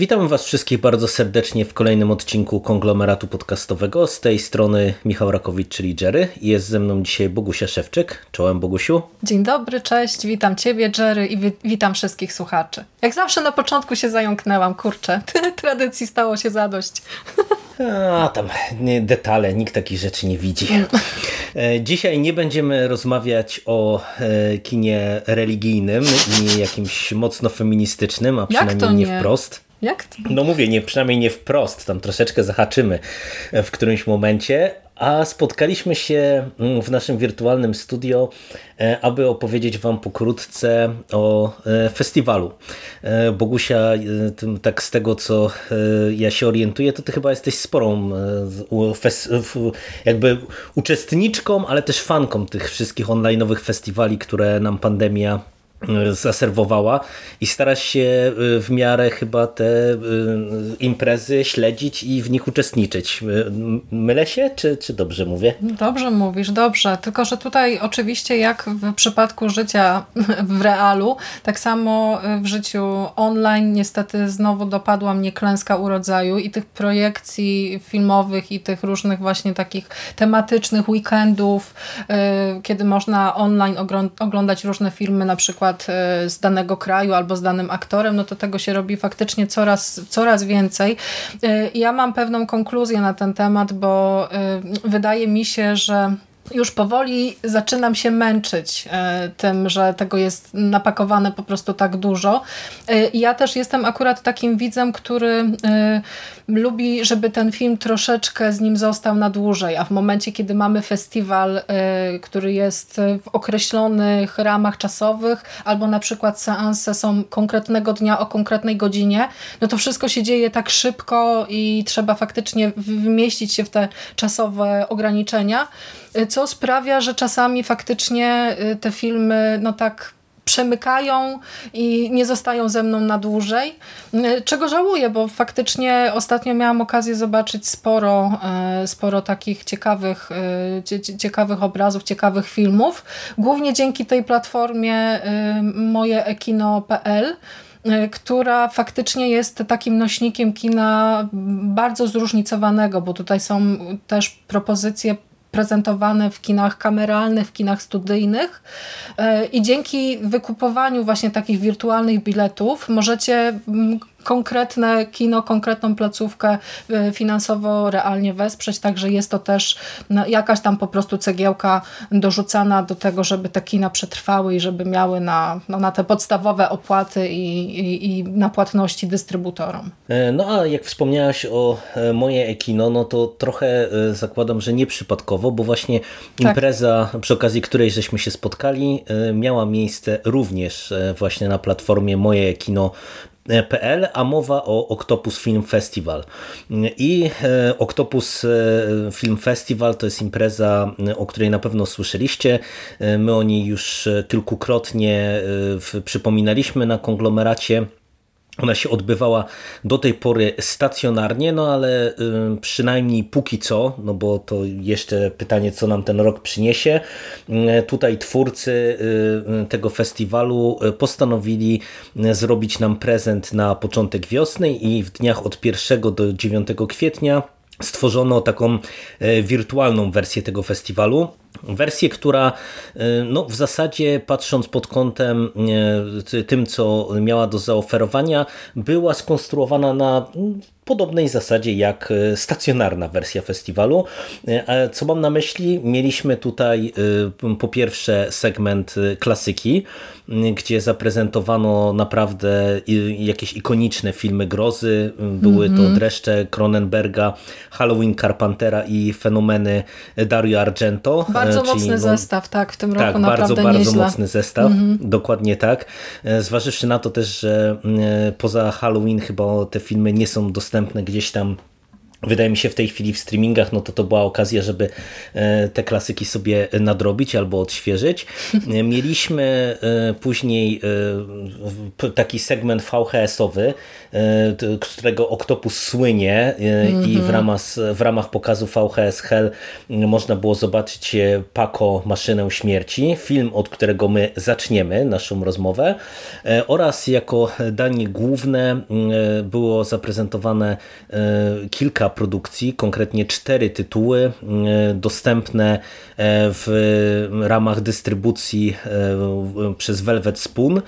Witam Was wszystkich bardzo serdecznie w kolejnym odcinku konglomeratu podcastowego. Z tej strony Michał Rakowicz, czyli Jerry. Jest ze mną dzisiaj Bogusia Szewczyk. Czołem Bogusiu. Dzień dobry, cześć, witam Ciebie Jerry i wi witam wszystkich słuchaczy. Jak zawsze na początku się zająknęłam, kurczę, tradycji stało się zadość. A tam detale, nikt takich rzeczy nie widzi. E, Dzisiaj nie będziemy rozmawiać o e, kinie religijnym i jakimś mocno feministycznym, a przynajmniej nie nie? wprost. Jak to? No mówię, nie, przynajmniej nie wprost, tam troszeczkę zahaczymy w którymś momencie, a spotkaliśmy się mm, w naszym wirtualnym studio, e, aby opowiedzieć Wam pokrótce o e, festiwalu. E, Bogusia, e, tak z tego co e, ja się orientuję, to Ty chyba jesteś sporą e, jakby uczestniczką, ale też fanką tych wszystkich online'owych festiwali, które nam pandemia e, zaserwowała i starasz się e, w miarę chyba te e, imprezy śledzić i w nich uczestniczyć. Mylę się, czy, czy dobrze mówię? Dobrze mówisz, dobrze. Tylko, że tutaj oczywiście jak w przypadku życia w realu, tak samo w życiu online niestety znowu dopadła mnie klęska urodzaju i tych projekcji filmowych i tych różnych właśnie takich tematycznych weekendów, y, kiedy można online oglądać różne filmy na przykład y, z danego kraju albo z danym aktorem, no to tego się robi faktycznie coraz, coraz więcej. I Ja mam pewną konkluzję na ten temat, bo y, wydaje mi się, że już powoli zaczynam się męczyć e, tym, że tego jest napakowane po prostu tak dużo. E, ja też jestem akurat takim widzem, który e, lubi, żeby ten film troszeczkę z nim został na dłużej, a w momencie, kiedy mamy festiwal, który jest w określonych ramach czasowych, albo na przykład seanse są konkretnego dnia o konkretnej godzinie, no to wszystko się dzieje tak szybko i trzeba faktycznie wymieścić się w te czasowe ograniczenia, co sprawia, że czasami faktycznie y, te filmy no tak przemykają i nie zostają ze mną na dłużej, Y, czego żałuję, bo faktycznie ostatnio miałam okazję zobaczyć sporo, y, sporo takich ciekawych, cie- cie- ciekawych obrazów, ciekawych filmów, głównie dzięki tej platformie mojeekino.pl, która faktycznie jest takim nośnikiem kina bardzo zróżnicowanego, bo tutaj są też propozycje prezentowane w kinach kameralnych, w kinach studyjnych. E, i dzięki wykupowaniu właśnie takich wirtualnych biletów możecie konkretne kino, konkretną placówkę e, finansowo realnie wesprzeć, także jest to też no, jakaś tam po prostu cegiełka dorzucana do tego, żeby te kina przetrwały i żeby miały na, no, na te podstawowe opłaty i, i, i na płatności dystrybutorom. E, No a jak wspomniałaś o e, moje Ekino, no to trochę e, zakładam, że nieprzypadkowo, bo właśnie impreza, przy okazji której żeśmy się spotkali, miała miejsce również właśnie na platformie mojeekino.pl, a mowa o Octopus Film Festival. I e, Octopus e, Film Festival to jest impreza, e, o której na pewno słyszeliście. My o niej już kilkukrotnie przypominaliśmy na konglomeracie. Ona się odbywała do tej pory stacjonarnie, no ale przynajmniej póki co, no bo to jeszcze pytanie, co nam ten rok przyniesie. Y, Tutaj twórcy y, tego festiwalu postanowili zrobić nam prezent na początek wiosny i w dniach od 1 do 9 kwietnia stworzono taką wirtualną wersję tego festiwalu. Wersję, która e, no, w zasadzie patrząc pod kątem e, ty- tym, co miała do zaoferowania, była skonstruowana na mm, podobnej zasadzie jak e, stacjonarna wersja festiwalu. Co mam na myśli? Mieliśmy tutaj po pierwsze segment klasyki, gdzie zaprezentowano naprawdę jakieś ikoniczne filmy grozy. Były to Dreszcze Cronenberga, Halloween Carpentera i fenomeny Dario Argento. Bardzo e, czyli, mocny no, zestaw, tak, w tym roku tak, naprawdę bardzo, bardzo nieźle. mocny zestaw. Dokładnie tak. E, Zważywszy na to też, że e, poza Halloween chyba te filmy nie są dostępne gdzieś tam wydaje mi się w tej chwili w streamingach, no to to była okazja, żeby e, te klasyki sobie nadrobić albo odświeżyć. Mieliśmy e, później e, taki segment VHS-owy, z którego Octopus słynie i w ramach, w ramach pokazu VHS Hell można było zobaczyć Paco Maszynę Śmierci, film, od którego my zaczniemy naszą rozmowę oraz jako danie główne było zaprezentowane kilka produkcji, konkretnie cztery tytuły mm, dostępne e, w ramach dystrybucji e, przez Velvet Spoon. E,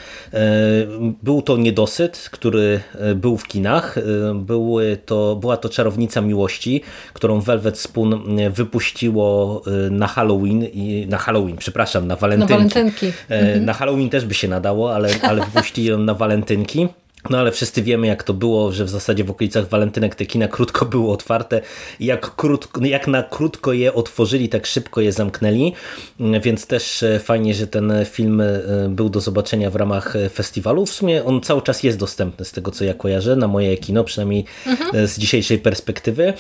był to Niedosyt, który był w kinach. Były to, była to Czarownica Miłości, którą Velvet Spoon wypuściło na Halloween, na Halloween, przepraszam, na walentynki. Na, walentynki. Mhm. na Halloween też by się nadało, ale, ale wypuścili ją na walentynki. No ale wszyscy wiemy jak to było, że w zasadzie w okolicach walentynek te kina krótko były otwarte i jak, krótko, jak na krótko je otworzyli, tak szybko je zamknęli, więc też e, fajnie, że ten film e, był do zobaczenia w ramach e, festiwalu. W sumie on cały czas jest dostępny z tego co ja kojarzę na moje kino, przynajmniej mhm. z dzisiejszej perspektywy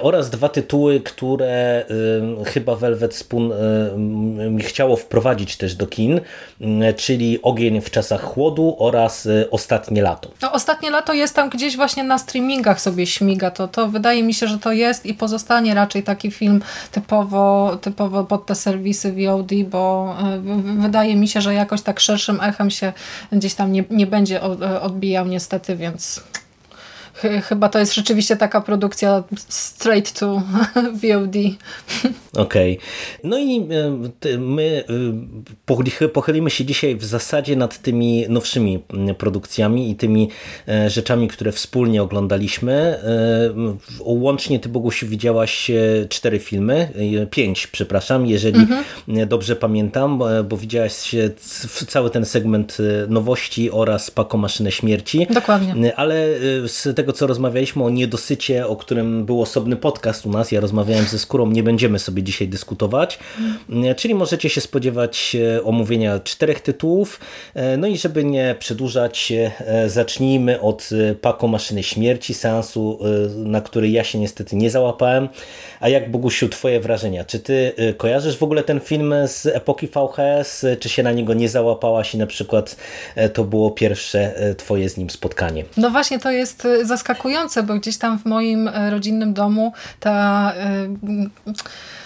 oraz dwa tytuły, które chyba Velvet Spoon chciało wprowadzić też do kin, czyli Ogień w czasach chłodu oraz Ostatnie No, ostatnie lato jest tam gdzieś właśnie na streamingach sobie śmiga. To, to wydaje mi się, że to jest i pozostanie raczej taki film typowo, typowo pod te serwisy VOD, bo y, wydaje mi się, że jakoś tak szerszym echem się gdzieś tam nie, nie będzie odbijał niestety, więc chyba to jest rzeczywiście taka produkcja straight to VOD. Okej. Okay. No i e, my e, pochylimy się dzisiaj w zasadzie nad tymi nowszymi produkcjami i tymi e, rzeczami, które wspólnie oglądaliśmy. Łącznie ty Bogusiu widziałaś cztery filmy, pięć przepraszam, jeżeli mhm. dobrze pamiętam, bo widziałaś cały ten segment nowości oraz Pako Maszynę Śmierci. Dokładnie. Ale z tego co rozmawialiśmy o niedosycie, o którym był osobny podcast u nas, ja rozmawiałem ze Skórą, nie będziemy sobie dzisiaj dyskutować, mm, czyli możecie się spodziewać e, omówienia czterech tytułów, e, no i żeby nie przedłużać, e, zacznijmy od Pako Maszyny Śmierci, seansu, na który ja się niestety nie załapałem, a jak Bogusiu, twoje wrażenia? Czy ty kojarzysz w ogóle ten film z epoki VHS, czy się na niego nie załapałaś i na przykład to było pierwsze twoje z nim spotkanie? No właśnie, to jest bo gdzieś tam w moim rodzinnym domu ta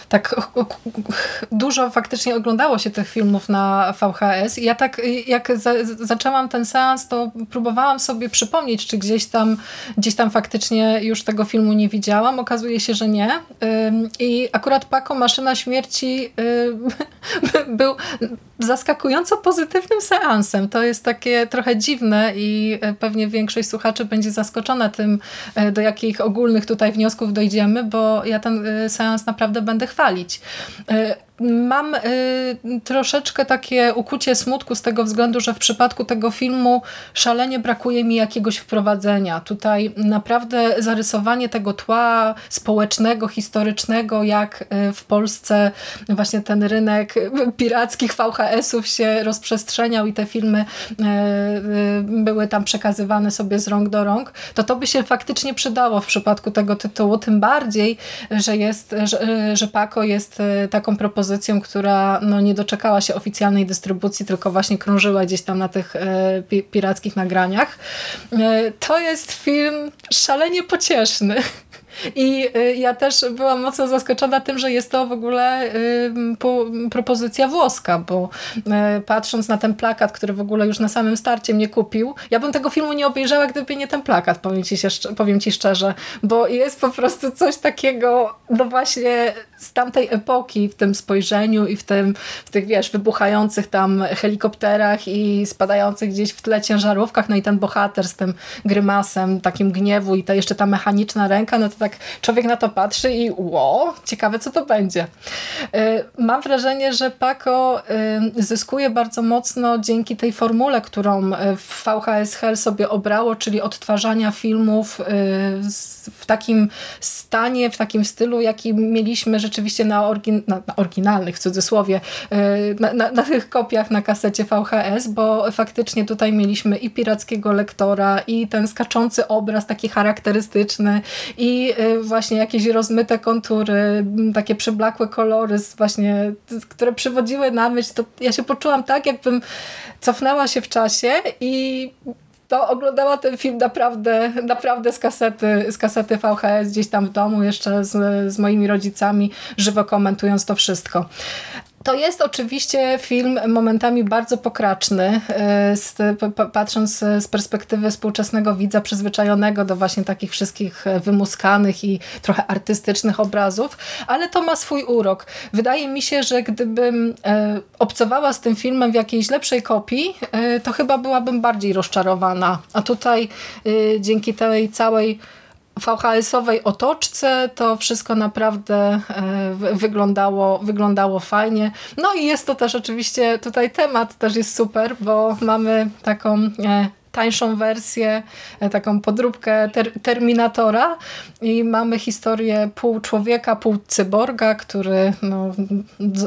tak dużo faktycznie oglądało się tych filmów na VHS i ja tak jak za, zaczęłam ten seans, to próbowałam sobie przypomnieć, czy gdzieś tam, gdzieś tam faktycznie już tego filmu nie widziałam. Okazuje się, że nie. I akurat Paco Maszyna Śmierci był zaskakująco pozytywnym seansem. To jest takie trochę dziwne i pewnie większość słuchaczy będzie zaskoczona tym, do jakich ogólnych tutaj wniosków dojdziemy, bo ja ten seans naprawdę będę chwalić. Mam y, troszeczkę takie ukucie smutku z tego względu, że w przypadku tego filmu szalenie brakuje mi jakiegoś wprowadzenia. Tutaj naprawdę zarysowanie tego tła społecznego, historycznego, jak y, w Polsce właśnie ten rynek pirackich VHS-ów się rozprzestrzeniał i te filmy y, y, były tam przekazywane sobie z rąk do rąk, to to by się faktycznie przydało w przypadku tego tytułu, tym bardziej, że jest, że, że Paco jest y, taką propozycją propozycją, która no, nie doczekała się oficjalnej dystrybucji, tylko właśnie krążyła gdzieś tam na tych e, pirackich nagraniach. E, to jest film szalenie pocieszny. I y, ja też byłam mocno zaskoczona tym, że jest to w ogóle propozycja włoska, bo y, patrząc na ten plakat, który w ogóle już na samym starcie mnie kupił, ja bym tego filmu nie obejrzała, gdyby nie ten plakat, powiem ci, się, powiem ci szczerze, bo jest po prostu coś takiego, no właśnie z tamtej epoki, w tym spojrzeniu i w tym, w tych, wiesz, wybuchających tam helikopterach i spadających gdzieś w tle ciężarówkach, no i ten bohater z tym grymasem, takim gniewu i ta jeszcze ta mechaniczna ręka, no to tak człowiek na to patrzy i ło, ciekawe co to będzie. Y, mam wrażenie, że Paco y, zyskuje bardzo mocno dzięki tej formule, którą y, VHS Hell sobie obrało, czyli odtwarzania filmów w takim stanie, w takim stylu, jaki mieliśmy rzeczywiście na, na, na oryginalnych, w cudzysłowie, na, na, na, tych kopiach na kasecie VHS, bo faktycznie tutaj mieliśmy i pirackiego lektora, i ten skaczący obraz taki charakterystyczny, i właśnie jakieś rozmyte kontury, takie przyblakłe kolory, właśnie, które przywodziły na myśl, to ja się poczułam tak, jakbym cofnęła się w czasie i to oglądała ten film naprawdę, naprawdę z kasety, z kasety VHS gdzieś tam w domu, jeszcze z, z moimi rodzicami, żywo komentując to wszystko. To jest oczywiście film momentami bardzo pokraczny, e, patrząc z perspektywy współczesnego widza przyzwyczajonego do właśnie takich wszystkich wymuskanych i trochę artystycznych obrazów, ale to ma swój urok. Wydaje mi się, że gdybym e, obcowała z tym filmem w jakiejś lepszej kopii, e, to chyba byłabym bardziej rozczarowana. A tutaj dzięki tej całej VHS-owej otoczce to wszystko naprawdę e, wyglądało, wyglądało fajnie. No i jest to też oczywiście, tutaj temat też jest super, bo mamy taką e, tańszą wersję, e, taką podróbkę ter Terminatora i mamy historię pół człowieka, pół cyborga, który no,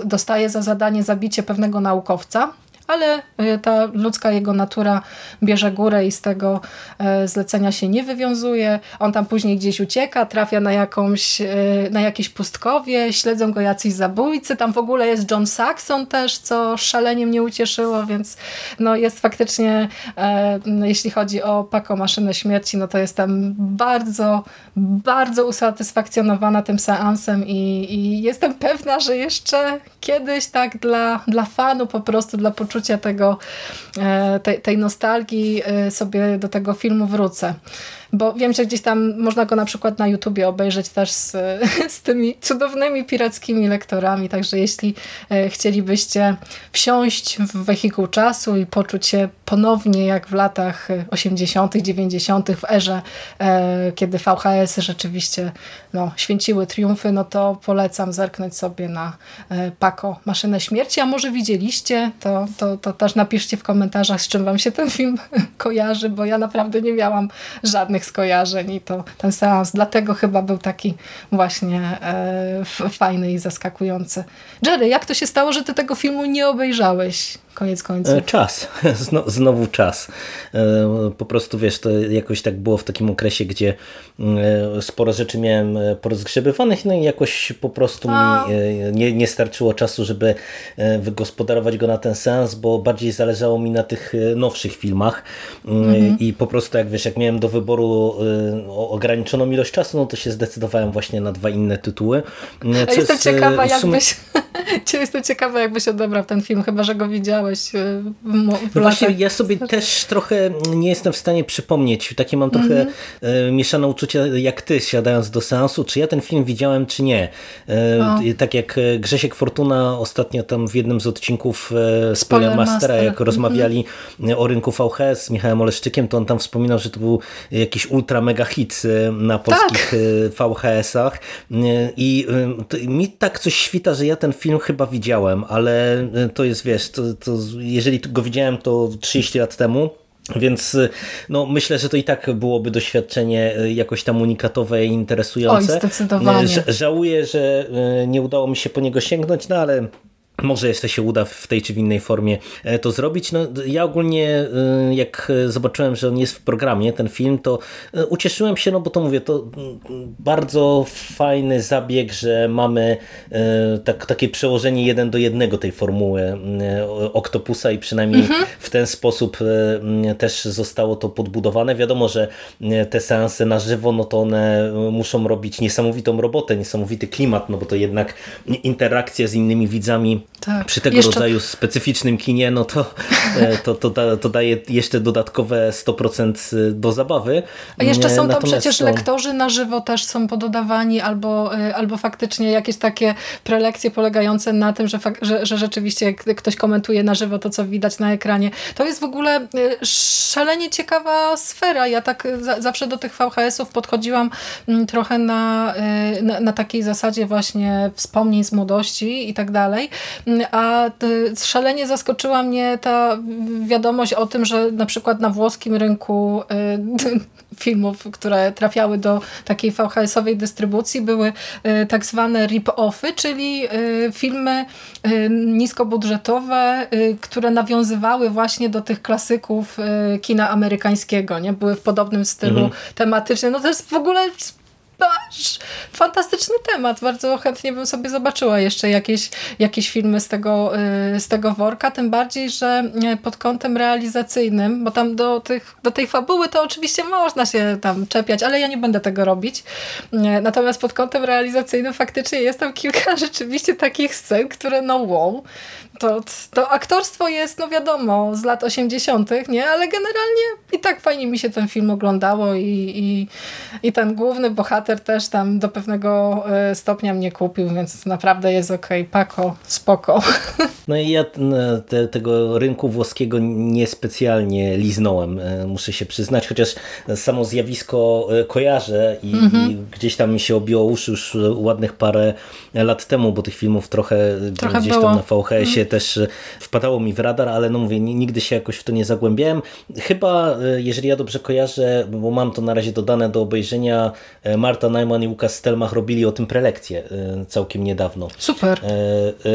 dostaje za zadanie zabicie pewnego naukowca ale e, ta ludzka jego natura bierze górę i z tego e, zlecenia się nie wywiązuje. On tam później gdzieś ucieka, trafia na, jakąś, e, na jakieś pustkowie, śledzą go jacyś zabójcy. Tam w ogóle jest John Saxon też, co szalenie mnie ucieszyło, więc no jest faktycznie, jeśli chodzi o Paco Maszynę Śmierci, no to jestem bardzo, bardzo usatysfakcjonowana tym seansem i, i jestem pewna, że jeszcze kiedyś tak dla, dla fanu po prostu, dla poczucia poczucia tego, e, tej, tej nostalgii e, sobie do tego filmu wrócę bo wiem, że gdzieś tam można go na przykład na YouTubie obejrzeć też z, z tymi cudownymi pirackimi lektorami, także jeśli e, chcielibyście wsiąść w wehikuł czasu i poczuć się ponownie jak w latach 80., 90., w erze, e, kiedy VHS rzeczywiście no, święciły triumfy, no to polecam zerknąć sobie na e, Paco Maszynę Śmierci, a może widzieliście, to, to, to też napiszcie w komentarzach, z czym wam się ten film kojarzy, bo ja naprawdę nie miałam żadnych skojarzeń i to ten seans dlatego chyba był taki właśnie e, fajny i zaskakujący. Jerry, jak to się stało, że ty tego filmu nie obejrzałeś? Koniec końców. E, czas, znowu czas. E, po prostu wiesz, to jakoś tak było w takim okresie, gdzie e, sporo rzeczy miałem porozgrzebywanych, no i jakoś po prostu A. mi nie, nie starczyło czasu, żeby wygospodarować go na ten sens, bo bardziej zależało mi na tych nowszych filmach mhm. i po prostu jak wiesz, jak miałem do wyboru ograniczoną ilość czasu, no to się zdecydowałem właśnie na dwa inne tytuły. Co jestem ciekawa, jakbyś, jestem ciekawa, jakbyś odebrał ten film, chyba, że go widziałeś oglądałeś e, w, w no Właśnie ja sobie też trochę nie jestem w stanie przypomnieć. Takie mam trochę mm -hmm. mieszane uczucia jak ty, siadając do seansu, czy ja ten film widziałem, czy nie. E, tak jak Grzesiek Fortuna ostatnio tam w jednym z odcinków Spoiler Mastera, jak mm -hmm. rozmawiali o rynku VHS z Michałem Oleszczykiem, to on tam wspominał, że to był jakiś ultra mega hit na polskich tak. VHS-ach i mi tak coś świta, że ja ten film chyba widziałem, ale to jest, wiesz, to, to jeżeli go widziałem to 30 lat temu, więc no, myślę, że to i tak byłoby doświadczenie e, jakoś tam unikatowe i interesujące. Oj, zdecydowanie. Żałuję, że e, nie udało mi się po niego sięgnąć, no ale może jeszcze się uda w tej czy w innej formie e, to zrobić. No, ja ogólnie e, jak zobaczyłem, że on jest w programie, ten film, to e, ucieszyłem się, no bo to mówię, to bardzo fajny zabieg, że mamy tak, takie przełożenie jeden do jednego tej formuły Octopusa i przynajmniej mhm. w ten sposób też zostało to podbudowane. Wiadomo, że te seanse na żywo, no to one muszą robić niesamowitą robotę, niesamowity klimat, no bo to jednak interakcja z innymi widzami tak. Przy tego jeszcze... rodzaju specyficznym kinie, no to, e, to, to, da, to daje jeszcze dodatkowe 100% e, do zabawy. A jeszcze są tam przecież to... lektorzy na żywo też są pododawani, albo, e, albo faktycznie jakieś takie prelekcje polegające na tym, że, że, że rzeczywiście ktoś komentuje na żywo to, co widać na ekranie. To jest w ogóle szalenie ciekawa sfera. Ja tak zawsze do tych VHS-ów podchodziłam mm, trochę na, na, na takiej zasadzie właśnie wspomnień z młodości i tak dalej. A szalenie zaskoczyła mnie ta wiadomość o tym, że na przykład na włoskim rynku filmów, które trafiały do takiej VHS-owej dystrybucji były tak zwane rip-offy, czyli filmy niskobudżetowe, które nawiązywały właśnie do tych klasyków kina amerykańskiego, nie? Były w podobnym stylu mhm. tematycznym. No to jest w ogóle masz fantastyczny temat. Bardzo chętnie bym sobie zobaczyła jeszcze jakieś, jakieś filmy z tego, y, z tego worka, tym bardziej, że y, pod kątem realizacyjnym, bo tam do, tych, do tej fabuły to oczywiście można się tam czepiać, ale ja nie będę tego robić. Y, natomiast pod kątem realizacyjnym faktycznie jest tam kilka rzeczywiście takich scen, które no wow, to, to aktorstwo jest, no wiadomo, z lat 80., nie? Ale generalnie i tak fajnie mi się ten film oglądało i, i, i ten główny bohater też tam do pewnego e, stopnia mnie kupił, więc naprawdę jest okej. Okay. Pako, spoko. No i ja te, tego rynku włoskiego niespecjalnie liznąłem, e, muszę się przyznać, chociaż samo zjawisko e, kojarzę i, -hmm. i gdzieś tam mi się obiło uszy już ładnych parę lat temu, bo tych filmów trochę, trochę gdzieś było. tam na VHS-ie też e, wpadało mi w radar, ale no mówię, nigdy się jakoś w to nie zagłębiałem. Chyba, e, jeżeli ja dobrze kojarzę, bo mam to na razie dodane do obejrzenia, e, Marta Najman i Łukasz Stelmach robili o tym prelekcję całkiem niedawno. Super,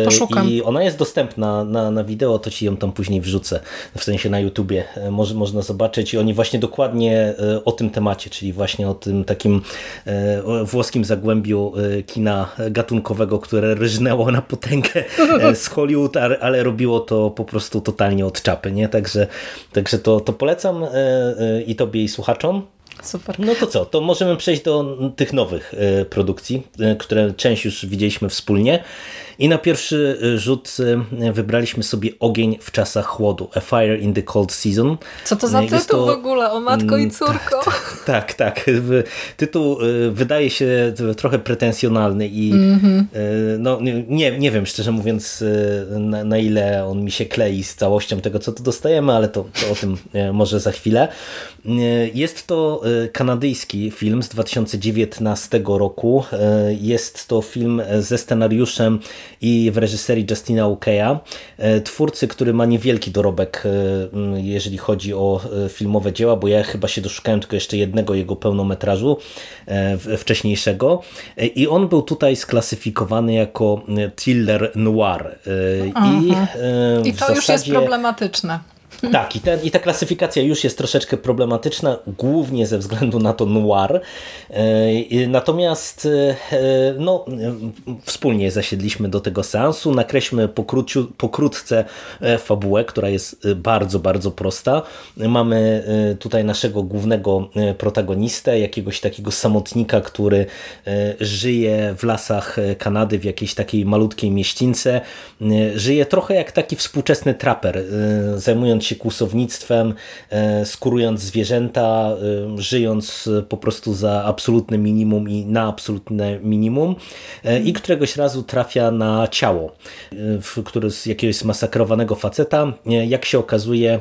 poszukam. I ona jest dostępna na, na wideo, to ci ją tam później wrzucę, w sensie na YouTubie. Może, można zobaczyć i oni właśnie dokładnie o tym temacie, czyli właśnie o tym takim włoskim zagłębiu kina gatunkowego, które ryżnęło na potęgę z Hollywood, ale robiło to po prostu totalnie od czapy, nie? Także, także to, to polecam e, e, i tobie i słuchaczom. Super. No to co, to możemy przejść do tych nowych e, produkcji, które część już widzieliśmy wspólnie. I na pierwszy y, rzut y, wybraliśmy sobie Ogień w czasach chłodu, A Fire in the Cold Season. Co to za Jest tytuł to... w ogóle, o matko i mm, córko? Tak, tak, tak. Tytuł y, wydaje się trochę pretensjonalny i mm -hmm. no, nie, nie wiem szczerze mówiąc na, na, ile on mi się klei z całością tego, co tu dostajemy, ale to, to o tym może za chwilę. Jest to kanadyjski film z 2019 roku. Jest to film ze scenariuszem i w reżyserii Justina Ukeya, e, twórcy, który ma niewielki dorobek, e, jeżeli chodzi o e, filmowe dzieła, bo ja chyba się doszukałem tylko jeszcze jednego jego pełnometrażu wcześniejszego i on był tutaj sklasyfikowany jako thriller noir. I, I to zasadzie... już jest problematyczne. Tak, i, ten, i ta klasyfikacja już jest troszeczkę problematyczna, głównie ze względu na to noir. E, natomiast e, no, wspólnie zasiedliśmy do tego seansu, nakreślmy pokróciu, pokrótce e, fabułę, która jest bardzo, bardzo prosta. Mamy tutaj naszego głównego protagonistę, jakiegoś takiego samotnika, który żyje w lasach Kanady, w jakiejś takiej malutkiej mieścińce. Żyje trochę jak taki współczesny traper, zajmując się kłusownictwem, e, skurując zwierzęta, e, żyjąc po prostu za absolutne minimum i na absolutne minimum e, i któregoś razu trafia na ciało, które z jakiegoś zmasakrowanego faceta. Jak się okazuje,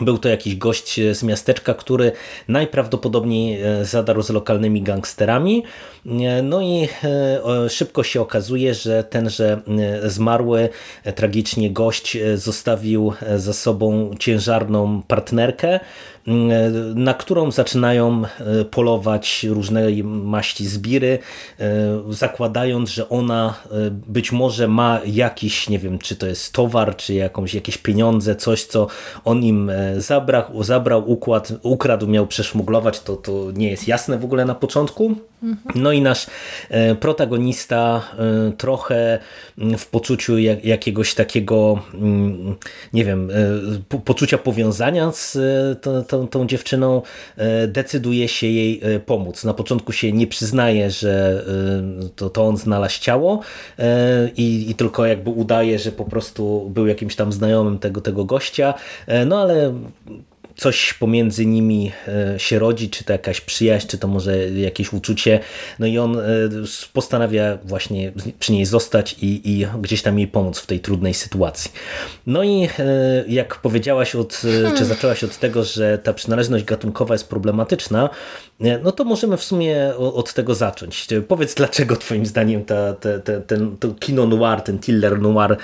był to jakiś gość z miasteczka, który najprawdopodobniej zadarł z lokalnymi gangsterami. No i szybko się okazuje, że tenże zmarły tragicznie gość zostawił za sobą ciężarną partnerkę, na którą zaczynają e, polować różne maści zbiry, e, zakładając, że ona e, być może ma jakiś, nie wiem, czy to jest towar, czy jakąś, jakieś pieniądze, coś, co on im zabrał, zabrał układ, ukradł, miał przeszmuglować, to, to nie jest jasne w ogóle na początku. No i nasz protagonista trochę w poczuciu jakiegoś takiego, nie wiem, poczucia powiązania z tą, tą, tą dziewczyną, e, decyduje się jej e, pomóc. Na początku się nie przyznaje, że e, to, to on znalazł ciało i, i tylko jakby udaje, że po prostu był jakimś tam znajomym tego, tego gościa, no ale coś pomiędzy nimi e, się rodzi, czy to jakaś przyjaźń, czy to może jakieś uczucie. No i on e, postanawia właśnie przy niej zostać i, i gdzieś tam jej pomóc w tej trudnej sytuacji. No i e, jak powiedziałaś, od, czy hmm. zaczęłaś od tego, że ta przynależność gatunkowa jest problematyczna, no to możemy w sumie od tego zacząć. Powiedz, dlaczego twoim zdaniem ta, ta, ta, ten to kino noir, ten thriller noir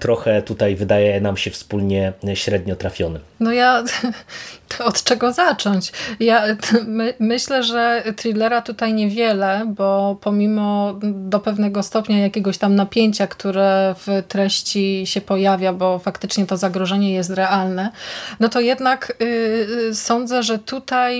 trochę tutaj wydaje nam się wspólnie średnio trafiony? No ja od czego zacząć? Ja my, myślę, że thrillera tutaj niewiele, bo pomimo do pewnego stopnia jakiegoś tam napięcia, które w treści się pojawia, bo faktycznie to zagrożenie jest realne, no to jednak yy, sądzę, że tutaj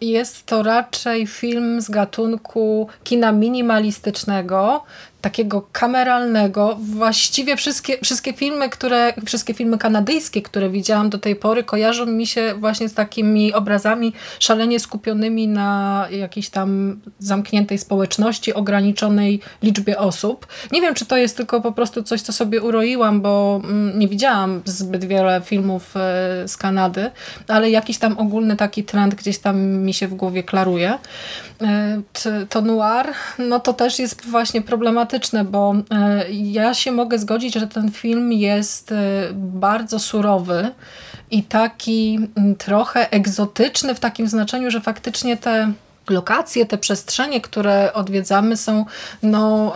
yy, jest to raczej film z gatunku kina minimalistycznego, takiego kameralnego. Właściwie wszystkie, wszystkie filmy, które, wszystkie filmy kanadyjskie, które widziałam do tej pory, kojarzą mi się właśnie z takimi obrazami szalenie skupionymi na jakiejś tam zamkniętej społeczności, ograniczonej liczbie osób. Nie wiem, czy to jest tylko po prostu coś, co sobie uroiłam, bo mm, nie widziałam zbyt wiele filmów e, z Kanady, ale jakiś tam ogólny taki trend gdzieś tam mi się w głowie klaruje. E, to noir, no to też jest właśnie problematyczne, bo e, ja się mogę zgodzić, że ten film jest e, bardzo surowy i taki trochę egzotyczny w takim znaczeniu, że faktycznie te lokacje, te przestrzenie, które odwiedzamy są no,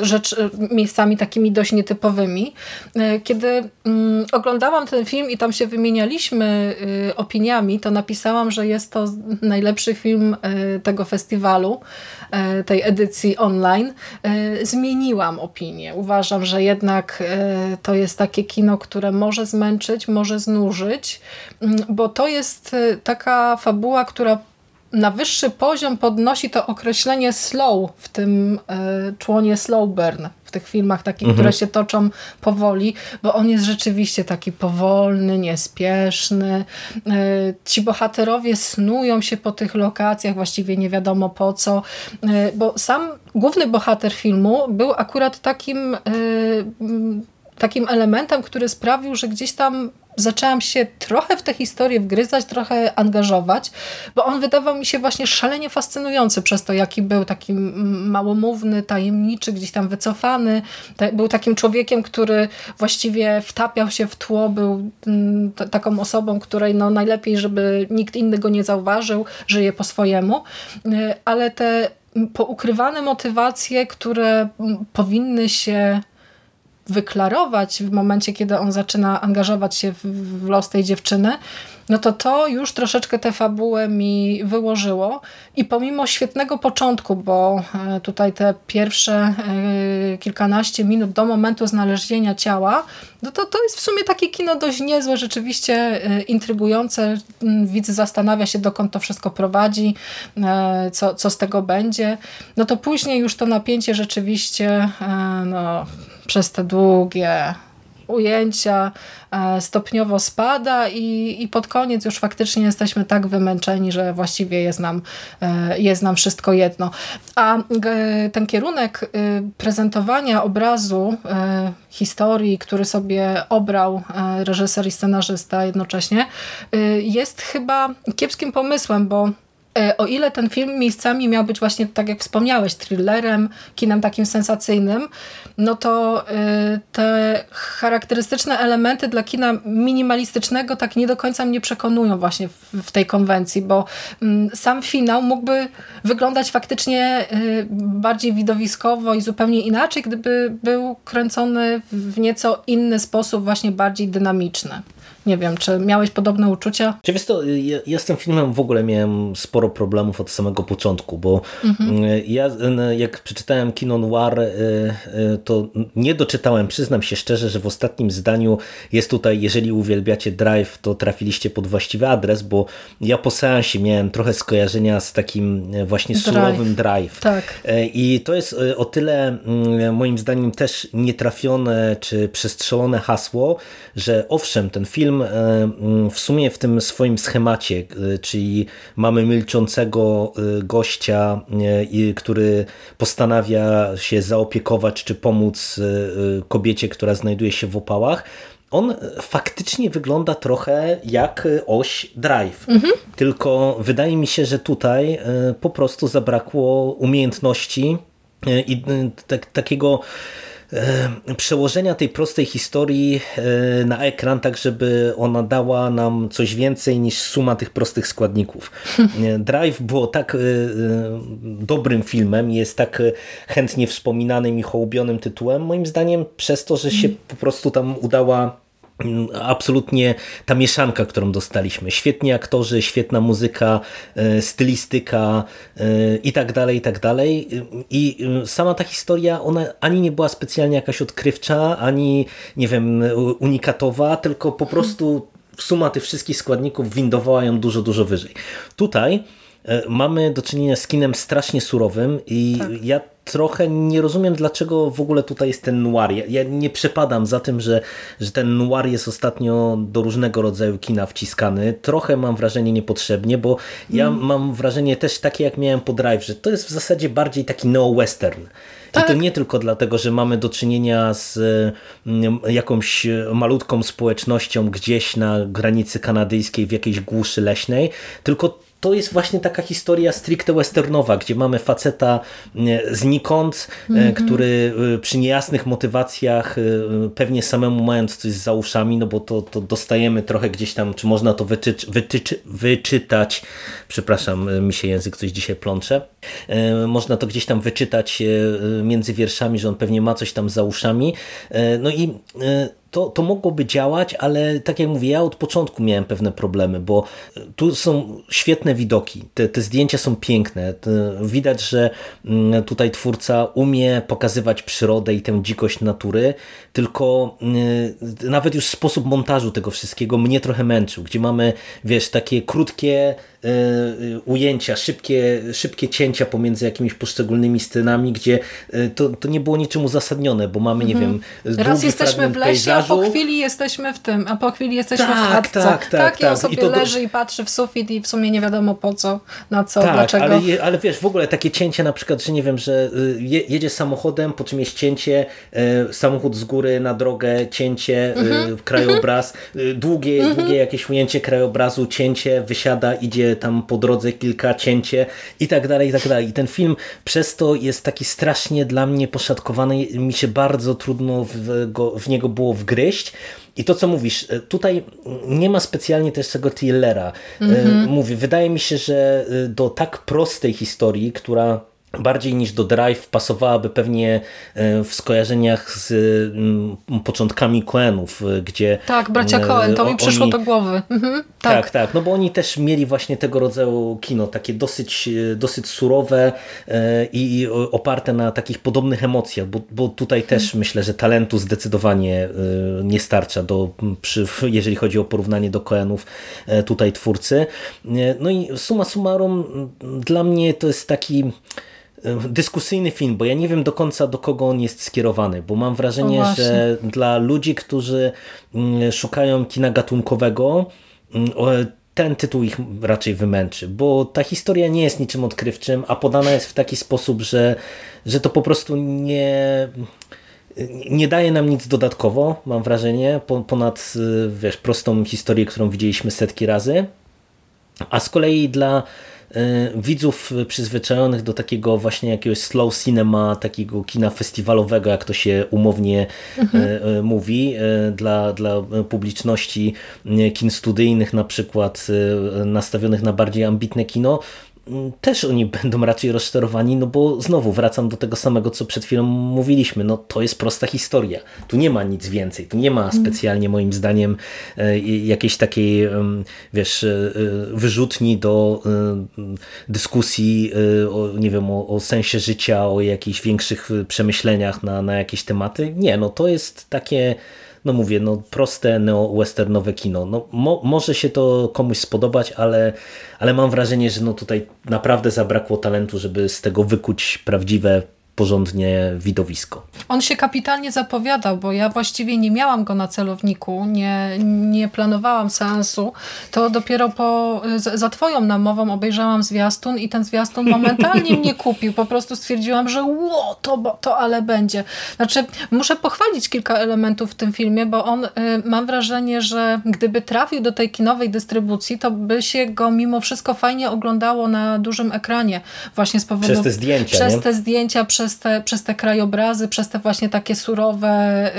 y, rzecz, miejscami takimi dość nietypowymi. Y, kiedy mm, oglądałam ten film i tam się wymienialiśmy y, opiniami, to napisałam, że jest to najlepszy film tego festiwalu, tej edycji online. Zmieniłam opinię. Uważam, że jednak to jest takie kino, które może zmęczyć, może znużyć, mm, bo to jest taka fabuła, która na wyższy poziom podnosi to określenie slow w tym y, członie slow burn, w tych filmach takich, mhm. które się toczą powoli, bo on jest rzeczywiście taki powolny, niespieszny. Y, ci bohaterowie snują się po tych lokacjach, właściwie nie wiadomo po co, y, bo sam główny bohater filmu był akurat takim takim elementem, który sprawił, że gdzieś tam zaczęłam się trochę w tę historię wgryzać, trochę angażować, bo on wydawał mi się właśnie szalenie fascynujący przez to, jaki był taki małomówny, tajemniczy, gdzieś tam wycofany. Był takim człowiekiem, który właściwie wtapiał się w tło, był taką osobą, której no najlepiej, żeby nikt inny go nie zauważył, żyje po swojemu, y, ale te poukrywane motywacje, które powinny się wyklarować w momencie, kiedy on zaczyna angażować się w, w los tej dziewczyny, no to to już troszeczkę tę fabułę mi wyłożyło i pomimo świetnego początku, bo e, tutaj te pierwsze e, kilkanaście minut do momentu znalezienia ciała, no to to jest w sumie takie kino dość niezłe, rzeczywiście e, intrygujące. Mm, widz zastanawia się, dokąd to wszystko prowadzi, co, co z tego będzie. No to później już to napięcie rzeczywiście no, przez te długie ujęcia e, stopniowo spada i, i pod koniec już faktycznie jesteśmy tak wymęczeni, że właściwie jest nam, e, jest nam wszystko jedno. A ten kierunek prezentowania obrazu e, historii, który sobie obrał reżyser i scenarzysta jednocześnie, jest chyba kiepskim pomysłem, bo E, o ile ten film miejscami miał być właśnie, tak jak wspomniałeś, thrillerem, kinem takim sensacyjnym, no to e, te charakterystyczne elementy dla kina minimalistycznego tak nie do końca mnie przekonują właśnie w, tej konwencji, bo mm, sam finał mógłby wyglądać faktycznie e, bardziej widowiskowo i zupełnie inaczej, gdyby był kręcony w nieco inny sposób, właśnie bardziej dynamiczny. Nie wiem, czy miałeś podobne uczucia? Czy wiesz to, ja, ja z tym filmem w ogóle miałem sporo problemów od samego początku, bo mhm. ja jak przeczytałem Kino Noir, y, to nie doczytałem, przyznam się szczerze, że w ostatnim zdaniu jest tutaj, jeżeli uwielbiacie Drive, to trafiliście pod właściwy adres, bo ja po seansie miałem trochę skojarzenia z takim e, właśnie drive. surowym Drive. Tak. E, I to jest e, o tyle mm, moim zdaniem też nietrafione czy przestrzelone hasło, że owszem, ten film e, mm, w sumie w tym swoim schemacie, e, czyli mamy milczącego e, gościa, który postanawia się zaopiekować czy pomóc kobiecie, która znajduje się w opałach, on faktycznie wygląda trochę jak oś drive. Mhm. Tylko wydaje mi się, że tutaj po prostu zabrakło umiejętności i tak, takiego przełożenia tej prostej historii na ekran, tak żeby ona dała nam coś więcej niż suma tych prostych składników. Drive było tak dobrym filmem, jest tak chętnie wspominanym i hołubionym tytułem, moim zdaniem przez to, że się po prostu tam udała absolutnie ta mieszanka, którą dostaliśmy. Świetni aktorzy, świetna muzyka, e, stylistyka e, i tak dalej, i tak dalej. I e, sama ta historia, ona ani nie była specjalnie jakaś odkrywcza, ani nie wiem, unikatowa, tylko po prostu suma tych wszystkich składników windowała ją dużo, dużo wyżej. Tutaj mamy do czynienia z kinem strasznie surowym i tak. ja trochę nie rozumiem, dlaczego w ogóle tutaj jest ten noir. Ja, ja, nie przepadam za tym, że, że ten noir jest ostatnio do różnego rodzaju kina wciskany. Trochę mam wrażenie niepotrzebnie, bo ja mm. mam wrażenie też takie, jak miałem po Drive, że to jest w zasadzie bardziej taki neo-western. Tak. I to tak. nie tylko dlatego, że mamy do czynienia z mm, jakąś malutką społecznością gdzieś na granicy kanadyjskiej w jakiejś głuszy leśnej, tylko to jest właśnie taka historia stricte westernowa, gdzie mamy faceta e, znikąd, mm -hmm. który e, przy niejasnych motywacjach, pewnie samemu mając coś za uszami, no bo to, to dostajemy trochę gdzieś tam, czy można to wyczyć, wyczyć, wyczytać, przepraszam, mi się język coś dzisiaj plącze, można to gdzieś tam wyczytać między wierszami, że on pewnie ma coś tam za uszami, no i to, to mogłoby działać, ale tak jak mówię, ja od początku miałem pewne problemy, bo tu są świetne widoki, te, te zdjęcia są piękne, widać, że mm, tutaj twórca umie pokazywać przyrodę i tę dzikość natury, tylko mm, nawet już sposób montażu tego wszystkiego mnie trochę męczył, gdzie mamy, wiesz, takie krótkie ujęcia, szybkie, szybkie cięcia pomiędzy jakimiś poszczególnymi scenami, gdzie e, to, to nie było niczym uzasadnione, bo mamy, nie mhm. wiem, Raz jesteśmy w lesie, pejzażu. a po chwili jesteśmy w tym, a po chwili jesteśmy tak, w chatce. Tak, tak, tak. I on sobie I to leży i patrzy w sufit i w sumie nie wiadomo po co, na co, tak, dlaczego. Ale, ale wiesz, w ogóle takie cięcie na przykład, że nie wiem, że y, jedzie samochodem, po czym jest cięcie, y, samochód z góry na drogę, cięcie, y, mhm. krajobraz, długie, mhm. długie jakieś ujęcie krajobrazu, cięcie, wysiada, idzie tam po drodze kilka cięcie i tak dalej, i tak dalej. I ten film przez to jest taki strasznie dla mnie poszatkowany, mi się bardzo trudno w, go, w niego było wgryźć. I to, co mówisz, e, tutaj nie ma specjalnie też tego thrillera. Mm -hmm. Mówię, wydaje mi się, że e, do tak prostej historii, która bardziej niż do Drive pasowałaby pewnie e, w skojarzeniach z mm, początkami Coenów, e, gdzie... Tak, bracia e, Coen, to mi przyszło do głowy. Mhm, tak. tak, tak, no bo oni też mieli właśnie tego rodzaju kino, takie dosyć, dosyć surowe i oparte na takich podobnych emocjach, bo, bo tutaj też mhm. myślę, że talentu zdecydowanie nie starcza, do, przy, jeżeli chodzi o porównanie do Coenów tutaj twórcy. No i suma summarum dla mnie to jest taki dyskusyjny film, bo ja nie wiem do końca do kogo on jest skierowany, bo mam wrażenie, no że dla ludzi, którzy mm, szukają kina gatunkowego, mm, ten tytuł ich raczej wymęczy, bo ta historia nie jest niczym odkrywczym, a podana jest w taki sposób, że, że to po prostu nie, nie daje nam nic dodatkowo, mam wrażenie, ponad wiesz, prostą historię, którą widzieliśmy setki razy. A z kolei dla widzów przyzwyczajonych do takiego właśnie jakiegoś slow cinema, takiego kina festiwalowego, jak to się umownie mhm. E, e, mówi, dla, dla publiczności kin studyjnych na przykład nastawionych na bardziej ambitne kino, też oni będą raczej rozczarowani, no bo znowu wracam do tego samego, co przed chwilą mówiliśmy, no to jest prosta historia. Tu nie ma nic więcej, tu nie ma mhm. specjalnie moim zdaniem e, jakiejś takiej, wiesz, e, wyrzutni do e, dyskusji, o, nie wiem, o, o sensie życia, o jakichś większych przemyśleniach na, na jakieś tematy. Nie, no to jest takie no mówię, no proste neo-westernowe kino. No, mo może się to komuś spodobać, ale, ale mam wrażenie, że no tutaj naprawdę zabrakło talentu, żeby z tego wykuć prawdziwe porządnie widowisko. On się kapitalnie zapowiadał, bo ja właściwie nie miałam go na celowniku, nie, nie planowałam seansu, to dopiero po, za twoją namową obejrzałam zwiastun i ten zwiastun momentalnie mnie kupił. Po prostu stwierdziłam, że ło, to, to ale będzie. Znaczy, muszę pochwalić kilka elementów w tym filmie, bo on, y, mam wrażenie, że gdyby trafił do tej kinowej dystrybucji, to by się go mimo wszystko fajnie oglądało na dużym ekranie. Właśnie z powodu... Przez te zdjęcia, Przez nie? te zdjęcia, przez przez te, przez te krajobrazy, przez te właśnie takie surowe,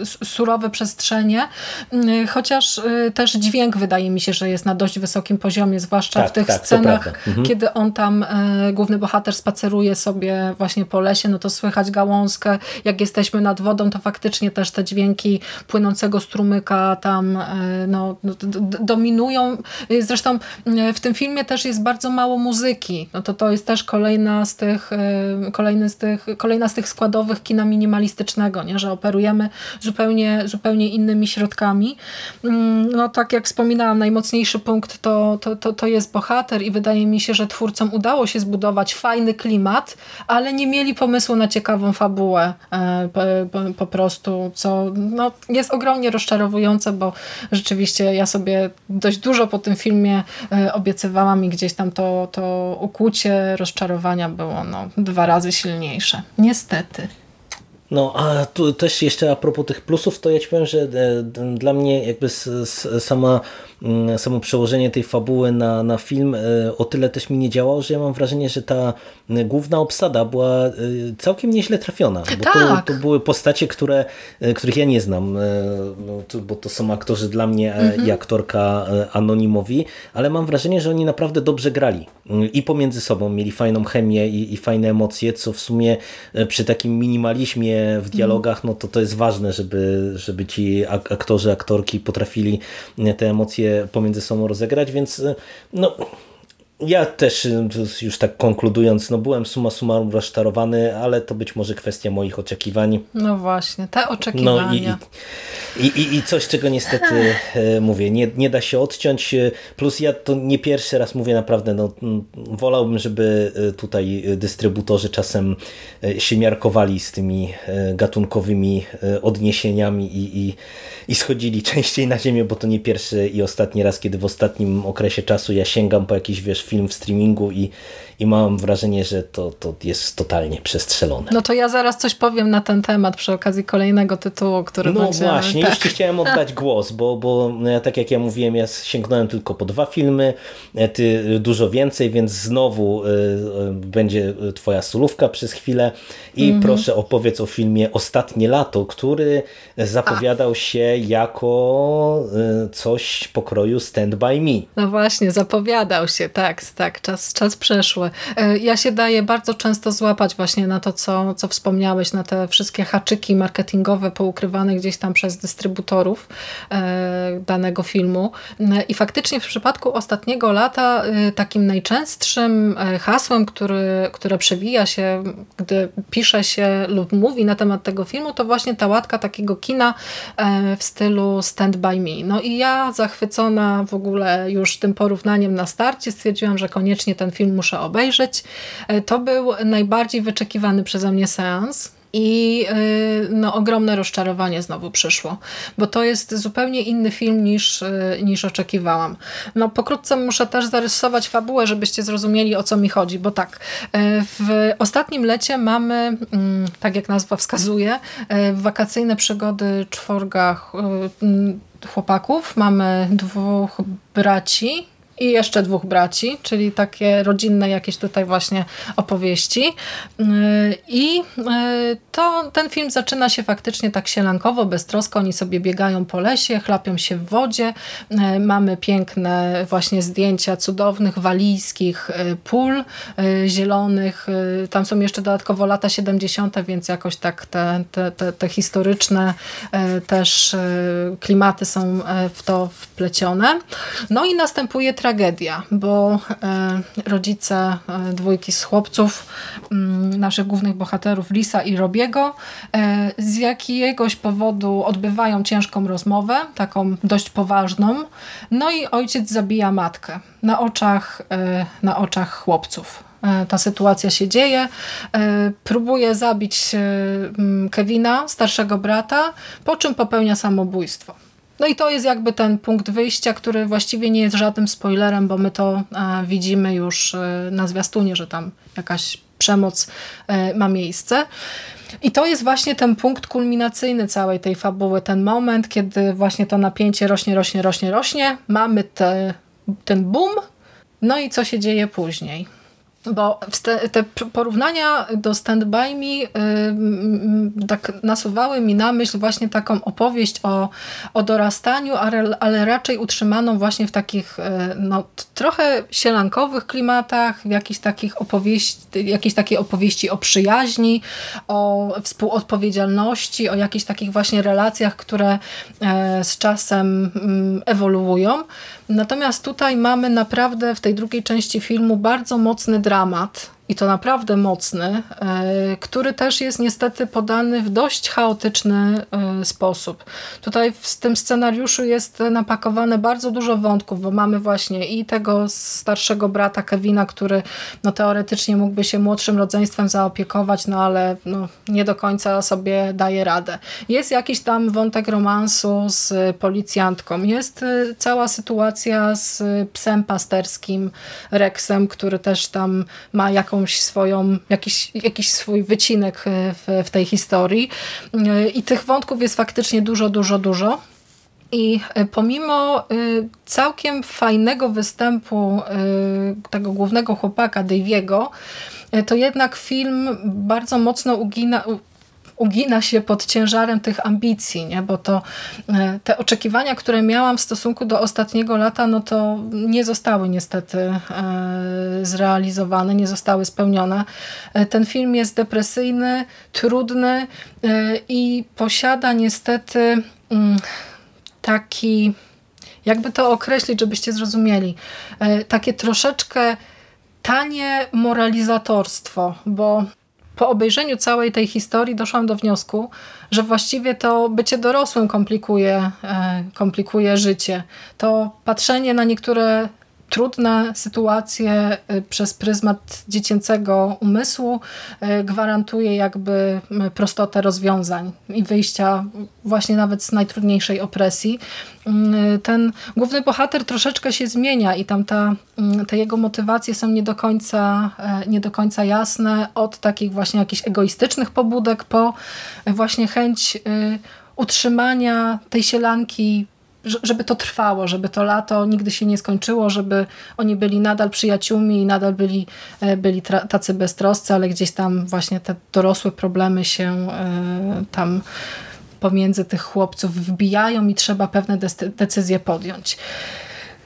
yy, surowe przestrzenie, yy, chociaż też dźwięk wydaje mi się, że jest na dość wysokim poziomie, zwłaszcza tak, w tych tak, scenach, mhm. kiedy on tam, y, główny bohater spaceruje sobie właśnie po lesie, no to słychać gałązkę, jak jesteśmy nad wodą, to faktycznie też te dźwięki płynącego strumyka tam y, no, dominują. Zresztą w tym filmie też jest bardzo mało muzyki, no to to jest też kolejna z tych, kolejny z tych, kolejna z tych składowych kina minimalistycznego, nie? że operujemy zupełnie, zupełnie innymi środkami. Mm, no tak jak wspominałam, najmocniejszy punkt to, to, to, to jest bohater i wydaje mi się, że twórcom udało się zbudować fajny klimat, ale nie mieli pomysłu na ciekawą fabułę e, po prostu, co no, jest ogromnie rozczarowujące, bo rzeczywiście ja sobie dość dużo po tym filmie e, obiecywałam i gdzieś tam to, to ukłucie rozczarowania było no, dwa razy silniejsze. Niestety. No, a tu też jeszcze a propos tych plusów, to ja ci powiem, że e, dla mnie jakby sama Mm, samo przełożenie tej fabuły na, na film e, o tyle też mi nie działało, że ja mam wrażenie, że ta główna obsada była e, całkiem nieźle trafiona. Bo tak. to, to były postacie, które, e, których ja nie znam, no, bo to są aktorzy dla mnie mhm. i aktorka anonimowi, ale mam wrażenie, że oni naprawdę dobrze grali mm, i pomiędzy sobą mieli fajną chemię i, i fajne emocje, co w sumie przy takim minimalizmie w dialogach, no to to jest ważne, żeby, żeby ci aktorzy, aktorki potrafili te emocje pomiędzy sobą rozegrać, więc no, ja też już tak konkludując, no byłem suma summarum rozczarowany, ale to być może kwestia moich oczekiwań. No właśnie, te oczekiwania. No i, i, i, i coś, czego niestety e, mówię, nie, nie da się odciąć. E, plus ja to nie pierwszy raz mówię naprawdę, no wolałbym, żeby e, tutaj dystrybutorzy czasem się miarkowali z tymi gatunkowymi odniesieniami i, i, i schodzili częściej na ziemię, bo to nie pierwszy i ostatni raz, kiedy w ostatnim okresie czasu ja sięgam po jakiś, wiesz, film w streamingu i, i mam wrażenie, że to, to jest totalnie przestrzelone. No to ja zaraz coś powiem na ten temat przy okazji kolejnego tytułu, który No będzie... właśnie, tak. już ci chciałem oddać głos, bo, bo tak jak ja mówiłem, ja sięgnąłem tylko po dwa filmy, e, ty dużo więcej, więc znowu y, y, będzie twoja solówka przez chwilę i mm -hmm. proszę opowiedz o filmie Ostatnie lato, który zapowiadał A. się jako coś pokroju Stand By Me. No właśnie, zapowiadał się, tak, tak, czas, czas przeszły. E, ja się daję bardzo często złapać właśnie na to, co, co wspomniałeś, na te wszystkie haczyki marketingowe poukrywane gdzieś tam przez dystrybutorów e, danego filmu. E, I faktycznie w przypadku ostatniego lata takim najczęstszym hasłem, który, które przewija się, gdy pisze się lub mówi na temat tego filmu, to właśnie ta łatka takiego kina w stylu Stand By Me. No i ja zachwycona w ogóle już tym porównaniem na starcie stwierdziłam, że koniecznie ten film muszę obejrzeć. E, to był najbardziej wyczekiwany przeze mnie seans. I e, no, ogromne rozczarowanie znowu przyszło, bo to jest zupełnie inny film niż, e, niż oczekiwałam. No, pokrótce muszę też zarysować fabułę, żebyście zrozumieli o co mi chodzi, bo tak, w ostatnim lecie mamy, mm, tak jak nazwa wskazuje, wakacyjne przygody czworga chłopaków. Mamy dwóch braci, i jeszcze dwóch braci, czyli takie rodzinne jakieś tutaj właśnie opowieści. Yy, I yy, to, ten film zaczyna się faktycznie tak sielankowo, beztrosko. Oni sobie biegają po lesie, chlapią się w wodzie. Yy, mamy piękne właśnie zdjęcia cudownych walijskich pól zielonych. Tam są jeszcze dodatkowo lata 70., więc jakoś tak te, te, te, te historyczne też klimaty są w to wplecione. No i następuje tragedia, bo e, rodzice e, dwójki z chłopców, mm, naszych głównych bohaterów Lisa i Robiego, e, z jakiegoś powodu odbywają ciężką rozmowę, taką dość poważną, no i ojciec zabija matkę na oczach, na oczach chłopców ta sytuacja się dzieje. Próbuje zabić Kevina, starszego brata, po czym popełnia samobójstwo. No i to jest jakby ten punkt wyjścia, który właściwie nie jest żadnym spoilerem, bo my to e, widzimy już e, na zwiastunie, że tam jakaś przemoc e, ma miejsce. I to jest właśnie ten punkt kulminacyjny całej tej fabuły, ten moment, kiedy właśnie to napięcie rośnie, rośnie, rośnie, rośnie. Mamy te, ten boom, no i co się dzieje później? Bo te porównania do Stand By Me yy, tak nasuwały mi na myśl właśnie taką opowieść o, o dorastaniu, ale raczej utrzymaną właśnie w takich yy, no, trochę sielankowych klimatach, w jakichś takich opowieści, jakieś takie opowieści o przyjaźni, o współodpowiedzialności, o jakichś takich właśnie relacjach, które yy, z czasem ewoluują. Natomiast tutaj mamy naprawdę w tej drugiej części filmu bardzo mocny dramat i to naprawdę mocny, e, który też jest niestety podany w dość chaotyczny e, sposób. Tutaj w tym scenariuszu jest napakowane bardzo dużo wątków, bo mamy właśnie i tego starszego brata Kevina, który no, teoretycznie mógłby się młodszym rodzeństwem zaopiekować, no ale no, nie do końca sobie daje radę. Jest jakiś tam wątek romansu z policjantką. Jest e, cała sytuacja z psem pasterskim Rexem, który też tam ma jakąś jakąś swoją, jakiś, jakiś swój wycinek e, w, w tej historii. E, I tych wątków jest faktycznie dużo, dużo, dużo. I e, pomimo całkiem fajnego występu tego głównego chłopaka, Daviego, to jednak film bardzo mocno ugina, ugina się pod ciężarem tych ambicji, nie? bo to e, te oczekiwania, które miałam w stosunku do ostatniego lata, no to nie zostały niestety e, zrealizowane, nie zostały spełnione. E, ten film jest depresyjny, trudny i posiada niestety mm, taki, jakby to określić, żebyście zrozumieli, takie troszeczkę tanie moralizatorstwo, bo po obejrzeniu całej tej historii doszłam do wniosku, że właściwie to bycie dorosłym komplikuje, e, komplikuje życie. To patrzenie na niektóre trudne sytuacje y, przez pryzmat dziecięcego umysłu y, gwarantuje jakby prostotę rozwiązań i wyjścia właśnie nawet z najtrudniejszej opresji. Y, ten główny bohater troszeczkę się zmienia i tam ta, te jego motywacje są nie do, końca, e, nie do końca jasne od takich właśnie jakichś egoistycznych pobudek po właśnie chęć utrzymania tej sielanki żeby to trwało, żeby to lato nigdy się nie skończyło, żeby oni byli nadal przyjaciółmi i nadal byli, e, byli tacy beztroscy, ale gdzieś tam właśnie te dorosłe problemy się e, tam pomiędzy tych chłopców wbijają i trzeba pewne decyzje podjąć.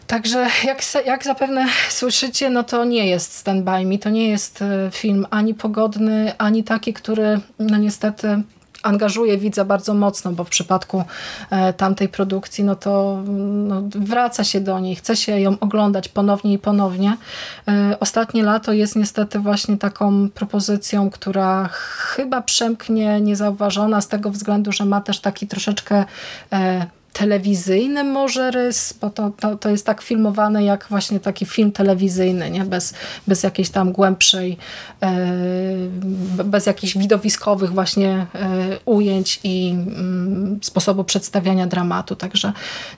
Także jak, jak zapewne słyszycie, no to nie jest Stand By Me, to nie jest e, film ani pogodny, ani taki, który no niestety angażuje widza bardzo mocno, bo w przypadku e, tamtej produkcji no to no, wraca się do niej, chce się ją oglądać ponownie i ponownie. E, ostatnie lato jest niestety właśnie taką propozycją, która chyba przemknie niezauważona z tego względu, że ma też taki troszeczkę e, telewizyjny może rys, bo to, to, to jest tak filmowane jak właśnie taki film telewizyjny, nie? Bez, bez jakiejś tam głębszej, e, bez jakichś widowiskowych właśnie e, ujęć i mm, sposobu przedstawiania dramatu. Także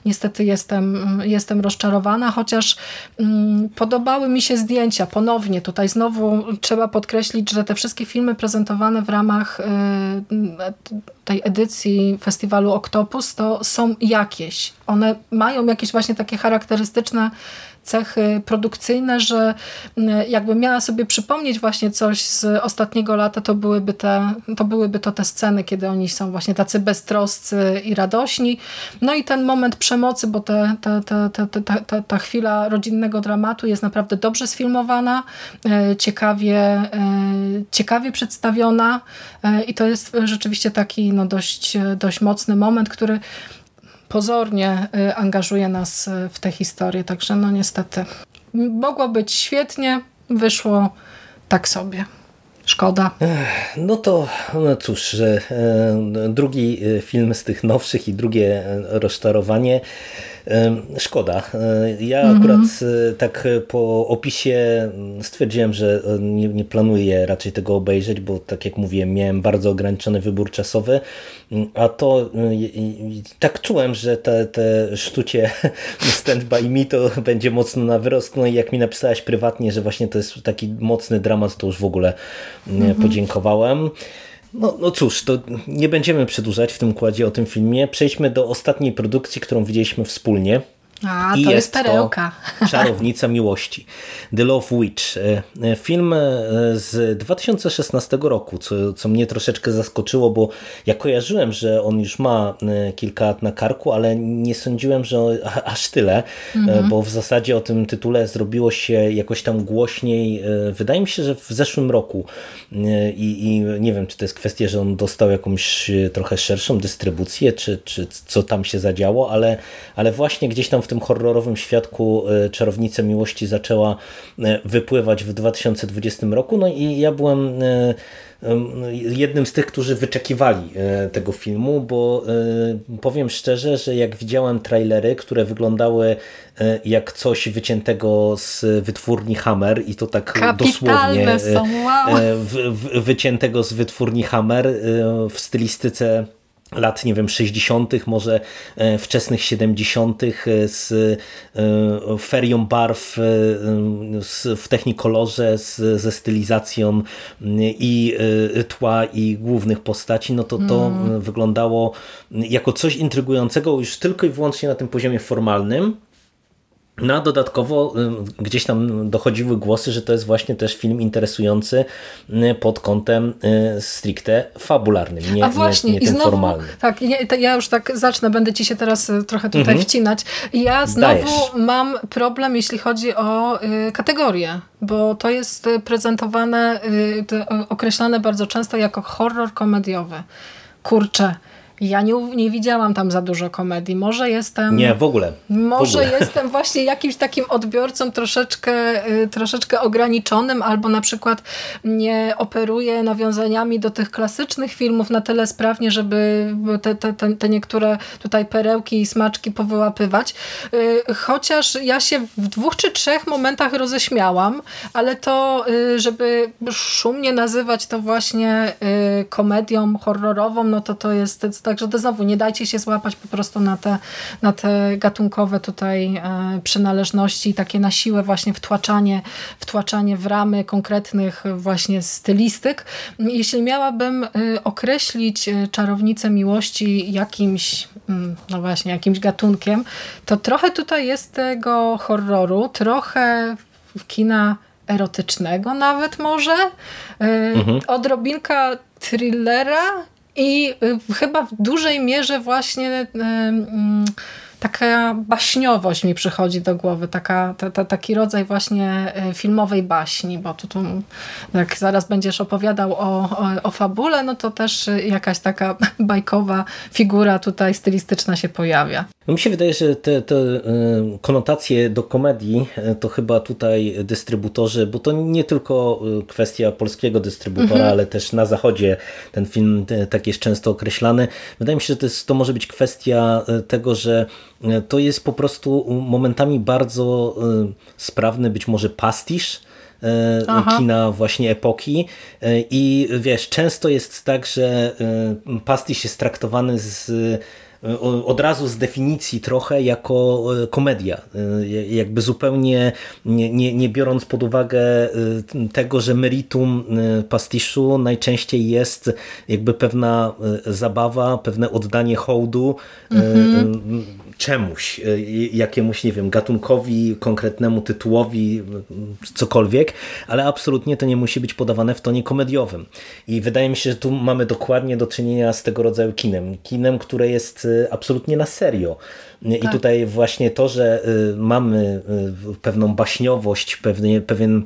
niestety jestem, jestem rozczarowana, chociaż mm, podobały mi się zdjęcia. Ponownie tutaj znowu trzeba podkreślić, że te wszystkie filmy prezentowane w ramach e, tej edycji festiwalu Octopus to są jakieś. One mają jakieś właśnie takie charakterystyczne cechy produkcyjne, że mm, jakby miała sobie przypomnieć właśnie coś z ostatniego lata, to byłyby, te, to byłyby to te sceny, kiedy oni są właśnie tacy beztroscy i radośni. No i ten moment przemocy, bo te, te, te, te, te, te, ta chwila rodzinnego dramatu jest naprawdę dobrze sfilmowana, e, ciekawie, e, ciekawie przedstawiona e, i to jest rzeczywiście taki no, dość, dość mocny moment, który pozornie y, angażuje nas y, w tę historię. Także no niestety mogło być świetnie, wyszło tak sobie. Szkoda. No to no cóż, e, drugi e, film z tych nowszych i drugie e, rozczarowanie. Szkoda. Ja mhm. akurat tak po opisie stwierdziłem, że nie, nie planuję raczej tego obejrzeć, bo tak jak mówiłem, miałem bardzo ograniczony wybór czasowy, a to tak czułem, że te, te sztucie Stand By Me to będzie mocno na wyrost. No i jak mi napisałaś prywatnie, że właśnie to jest taki mocny dramat, to już w ogóle mhm. podziękowałem. No, no cóż, to nie będziemy przedłużać w tym układzie o tym filmie. Przejdźmy do ostatniej produkcji, którą widzieliśmy wspólnie. A, to jest, jest perełka. To Czarownica Miłości. The Love Witch. E, e, film e, z 2016 roku, co, co mnie troszeczkę zaskoczyło, bo ja kojarzyłem, że on już ma kilka lat na karku, ale nie sądziłem, że aż tyle, mhm. bo w zasadzie o tym tytule zrobiło się jakoś tam głośniej. Wydaje mi się, że w zeszłym roku i, i nie wiem, czy to jest kwestia, że on dostał jakąś trochę szerszą dystrybucję, czy, czy co tam się zadziało, ale, ale właśnie gdzieś tam w tym horrorowym świadku e, Czarownica Miłości zaczęła e, wypływać w 2020 roku. No i ja byłem e, jednym z tych, którzy wyczekiwali tego filmu, bo powiem szczerze, że jak widziałem trailery, które wyglądały jak coś wyciętego z wytwórni Hammer i to tak Kapitalne dosłownie są, wow. wyciętego z wytwórni Hammer w stylistyce lat, nie wiem, 60., może e, wczesnych 70., e, z e, ferią barw w technikolorze, z, ze stylizacją i tła i głównych postaci, no to to mm. wyglądało jako coś intrygującego już tylko i wyłącznie na tym poziomie formalnym, no a dodatkowo y, gdzieś tam dochodziły głosy, że to jest właśnie też film interesujący y, pod kątem y, stricte fabularnym, nie, a właśnie, nie, nie znowu, formalnym. Tak, ja, już tak zacznę, będę ci się teraz trochę tutaj mhm. wcinać. Ja znowu Dajesz. mam problem, jeśli chodzi o kategorię, bo to jest prezentowane, określane bardzo często jako horror komediowy. Kurczę, ja nie, nie widziałam tam za dużo komedii. Może jestem... Nie, w ogóle. Może w ogóle. jestem właśnie jakimś takim odbiorcą troszeczkę, y, troszeczkę ograniczonym, albo na przykład nie operuję nawiązaniami do tych klasycznych filmów na tyle sprawnie, żeby te, te, te, te niektóre tutaj perełki i smaczki powyłapywać. Y, chociaż ja się w dwóch czy trzech momentach roześmiałam, ale to, y, żeby szumnie nazywać to właśnie komedią horrorową, no to to jest Także to znowu nie dajcie się złapać po prostu na te, na te gatunkowe tutaj e, przynależności, takie na siłę właśnie wtłaczanie, wtłaczanie w ramy konkretnych właśnie stylistyk. Jeśli miałabym e, określić e, czarownicę miłości jakimś, mm, no właśnie, jakimś gatunkiem, to trochę tutaj jest tego horroru, trochę kina erotycznego nawet może. Mhm. Odrobinka thrillera i y, chyba w dużej mierze właśnie y, mm, taka baśniowość mi przychodzi do głowy, taka, ta, ta, taki rodzaj właśnie e, filmowej baśni, bo tu, tu jak zaraz będziesz opowiadał o, o, o fabule, no to też jakaś taka bajkowa figura tutaj stylistyczna się pojawia. No mi się wydaje, że te, te e, konotacje do komedii e, to chyba tutaj dystrybutorzy, bo to nie tylko kwestia polskiego dystrybutora, mhm. ale też na zachodzie ten film tak jest często określany. Wydaje mi się, że to, jest, to może być kwestia tego, że to jest po prostu momentami bardzo e, sprawny być może pastisz e, Aha. kina właśnie epoki e, i wiesz, często jest tak, że pastisz jest traktowany z od razu z definicji trochę jako komedia. Jakby zupełnie nie, nie, nie, biorąc pod uwagę tego, że meritum pastiszu najczęściej jest jakby pewna zabawa, pewne oddanie hołdu mhm czemuś, e, jakiemuś, nie wiem, gatunkowi, konkretnemu tytułowi, cokolwiek, ale absolutnie to nie musi być podawane w tonie komediowym. I wydaje mi się, że tu mamy dokładnie do czynienia z tego rodzaju kinem. Kinem, które jest e, absolutnie na serio. I tak. tutaj właśnie to, że e, mamy pewną baśniowość, pewnie, pewien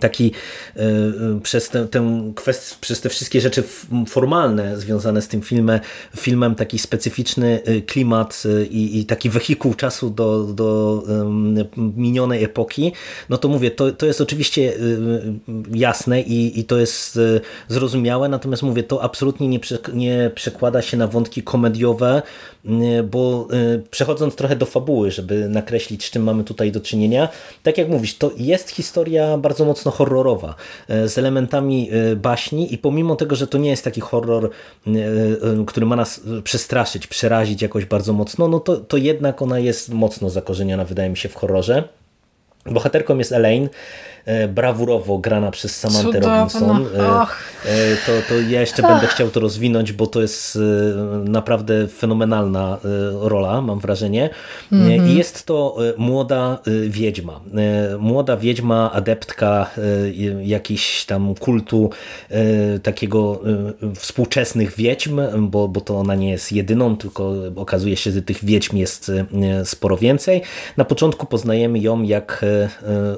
taki e, e, przez tę, tę kwestię, przez te wszystkie rzeczy formalne związane z tym filmem, filmem taki specyficzny e, klimat i, i taki wehikuł czasu do, do minionej epoki, no to mówię, to, to jest oczywiście jasne i, i to jest zrozumiałe, natomiast mówię, to absolutnie nie, nie przekłada się na wątki komediowe, bo przechodząc trochę do fabuły, żeby nakreślić, z czym mamy tutaj do czynienia, tak jak mówisz, to jest historia bardzo mocno horrorowa, e, z elementami e, baśni i pomimo tego, że to nie jest taki horror, e, który ma nas przestraszyć, przerazić jakoś bardzo mocno, no to, to jednak ona jest mocno zakorzeniona, wydaje mi się, w horrorze. Bohaterką jest Elaine, E, brawurowo grana przez Samantha Robinson. E, e, to, to ja jeszcze będę chciał to rozwinąć, bo to jest naprawdę fenomenalna rola, mam wrażenie. Mm -hmm. I jest to młoda wiedźma. Młoda wiedźma, adeptka jakiejś tam kultu takiego współczesnych wiedźm, bo, bo to ona nie jest jedyną, tylko okazuje się, że tych wiedźm jest sporo więcej. Na początku poznajemy ją, jak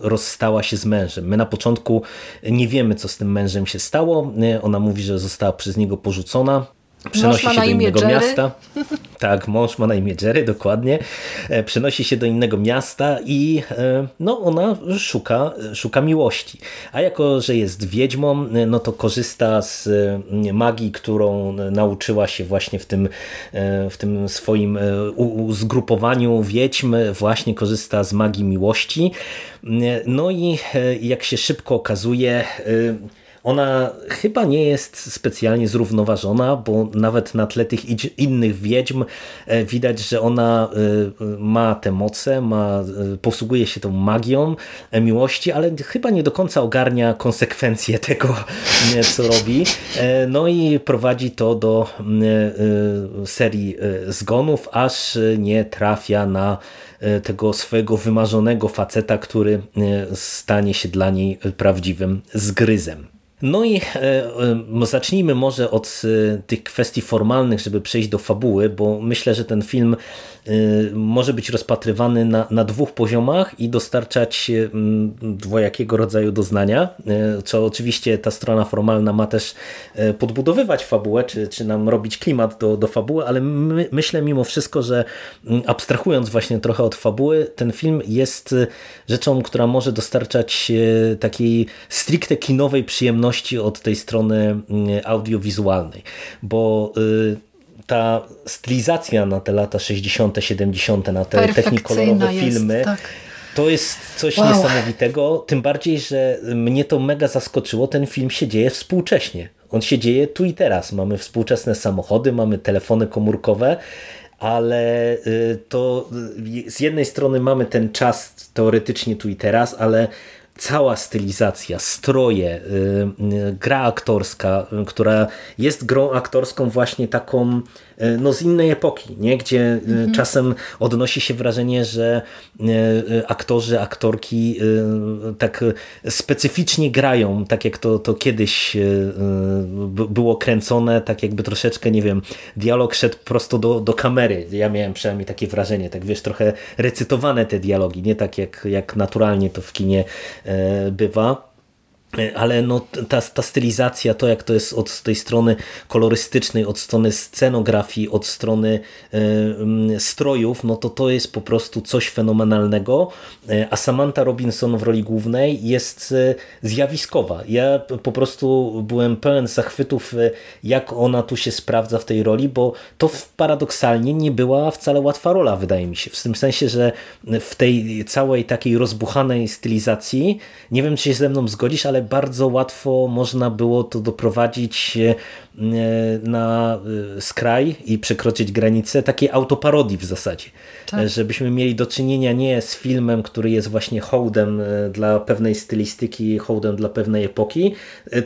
rozstała się z mężem. My na początku nie wiemy, co z tym mężem się stało. Ona mówi, że została przez niego porzucona. Przenosi się do innego Jerry. miasta. Tak, mąż ma na imię Jerry, dokładnie. E, przenosi się do innego miasta i e, no, ona szuka, szuka miłości. A jako, że jest wiedźmą, e, no to korzysta z magii, którą nauczyła się właśnie w tym, w tym swoim zgrupowaniu wiedźm, właśnie korzysta z magii miłości. No i jak się szybko okazuje, ona chyba nie jest specjalnie zrównoważona, bo nawet na tle tych innych wiedźm e, widać, że ona e, ma te moce, ma, e, posługuje się tą magią miłości, ale chyba nie do końca ogarnia konsekwencje tego, co robi. No i prowadzi to do serii zgonów, aż nie trafia na tego swojego wymarzonego faceta, który stanie się dla niej prawdziwym zgryzem. No i e, e, zacznijmy może od e, tych kwestii formalnych, żeby przejść do fabuły, bo myślę, że ten film może być rozpatrywany na, na dwóch poziomach i dostarczać dwojakiego rodzaju doznania, co oczywiście ta strona formalna ma też podbudowywać fabułę, czy, czy nam robić klimat do, do fabuły, ale my, myślę mimo wszystko, że abstrahując właśnie trochę od fabuły, ten film jest rzeczą, która może dostarczać takiej stricte kinowej przyjemności od tej strony audiowizualnej, bo ta stylizacja na te lata 60., 70., na te technikolorowe filmy. Jest, tak. To jest coś wow. niesamowitego, tym bardziej, że mnie to mega zaskoczyło. Ten film się dzieje współcześnie. On się dzieje tu i teraz. Mamy współczesne samochody, mamy telefony komórkowe, ale y, to y, z jednej strony mamy ten czas teoretycznie tu i teraz, ale cała stylizacja, stroje, y, y, gra aktorska, y, która jest grą aktorską właśnie taką no, z innej epoki, nie? gdzie mhm. czasem odnosi się wrażenie, że aktorzy, aktorki tak specyficznie grają, tak jak to, to kiedyś było kręcone, tak jakby troszeczkę, nie wiem, dialog szedł prosto do, do kamery. Ja miałem przynajmniej takie wrażenie, tak wiesz, trochę recytowane te dialogi, nie tak jak, jak naturalnie to w kinie E, bywa. E, ale no, ta, ta stylizacja, to jak to jest od tej strony kolorystycznej, od strony scenografii, od strony y, strojów, no to to jest po prostu coś fenomenalnego, a Samantha Robinson w roli głównej jest zjawiskowa. Ja po prostu byłem pełen zachwytów, jak ona tu się sprawdza w tej roli, bo to paradoksalnie nie była wcale łatwa rola, wydaje mi się. W tym sensie, że w tej całej takiej rozbuchanej stylizacji, nie wiem, czy się ze mną zgodzisz, ale bardzo łatwo można było to doprowadzić e, na e, skraj i przekroczyć granicę takiej autoparodii w zasadzie. Tak. Żebyśmy mieli do czynienia nie z filmem, który jest właśnie hołdem e, dla pewnej stylistyki, hołdem dla pewnej epoki,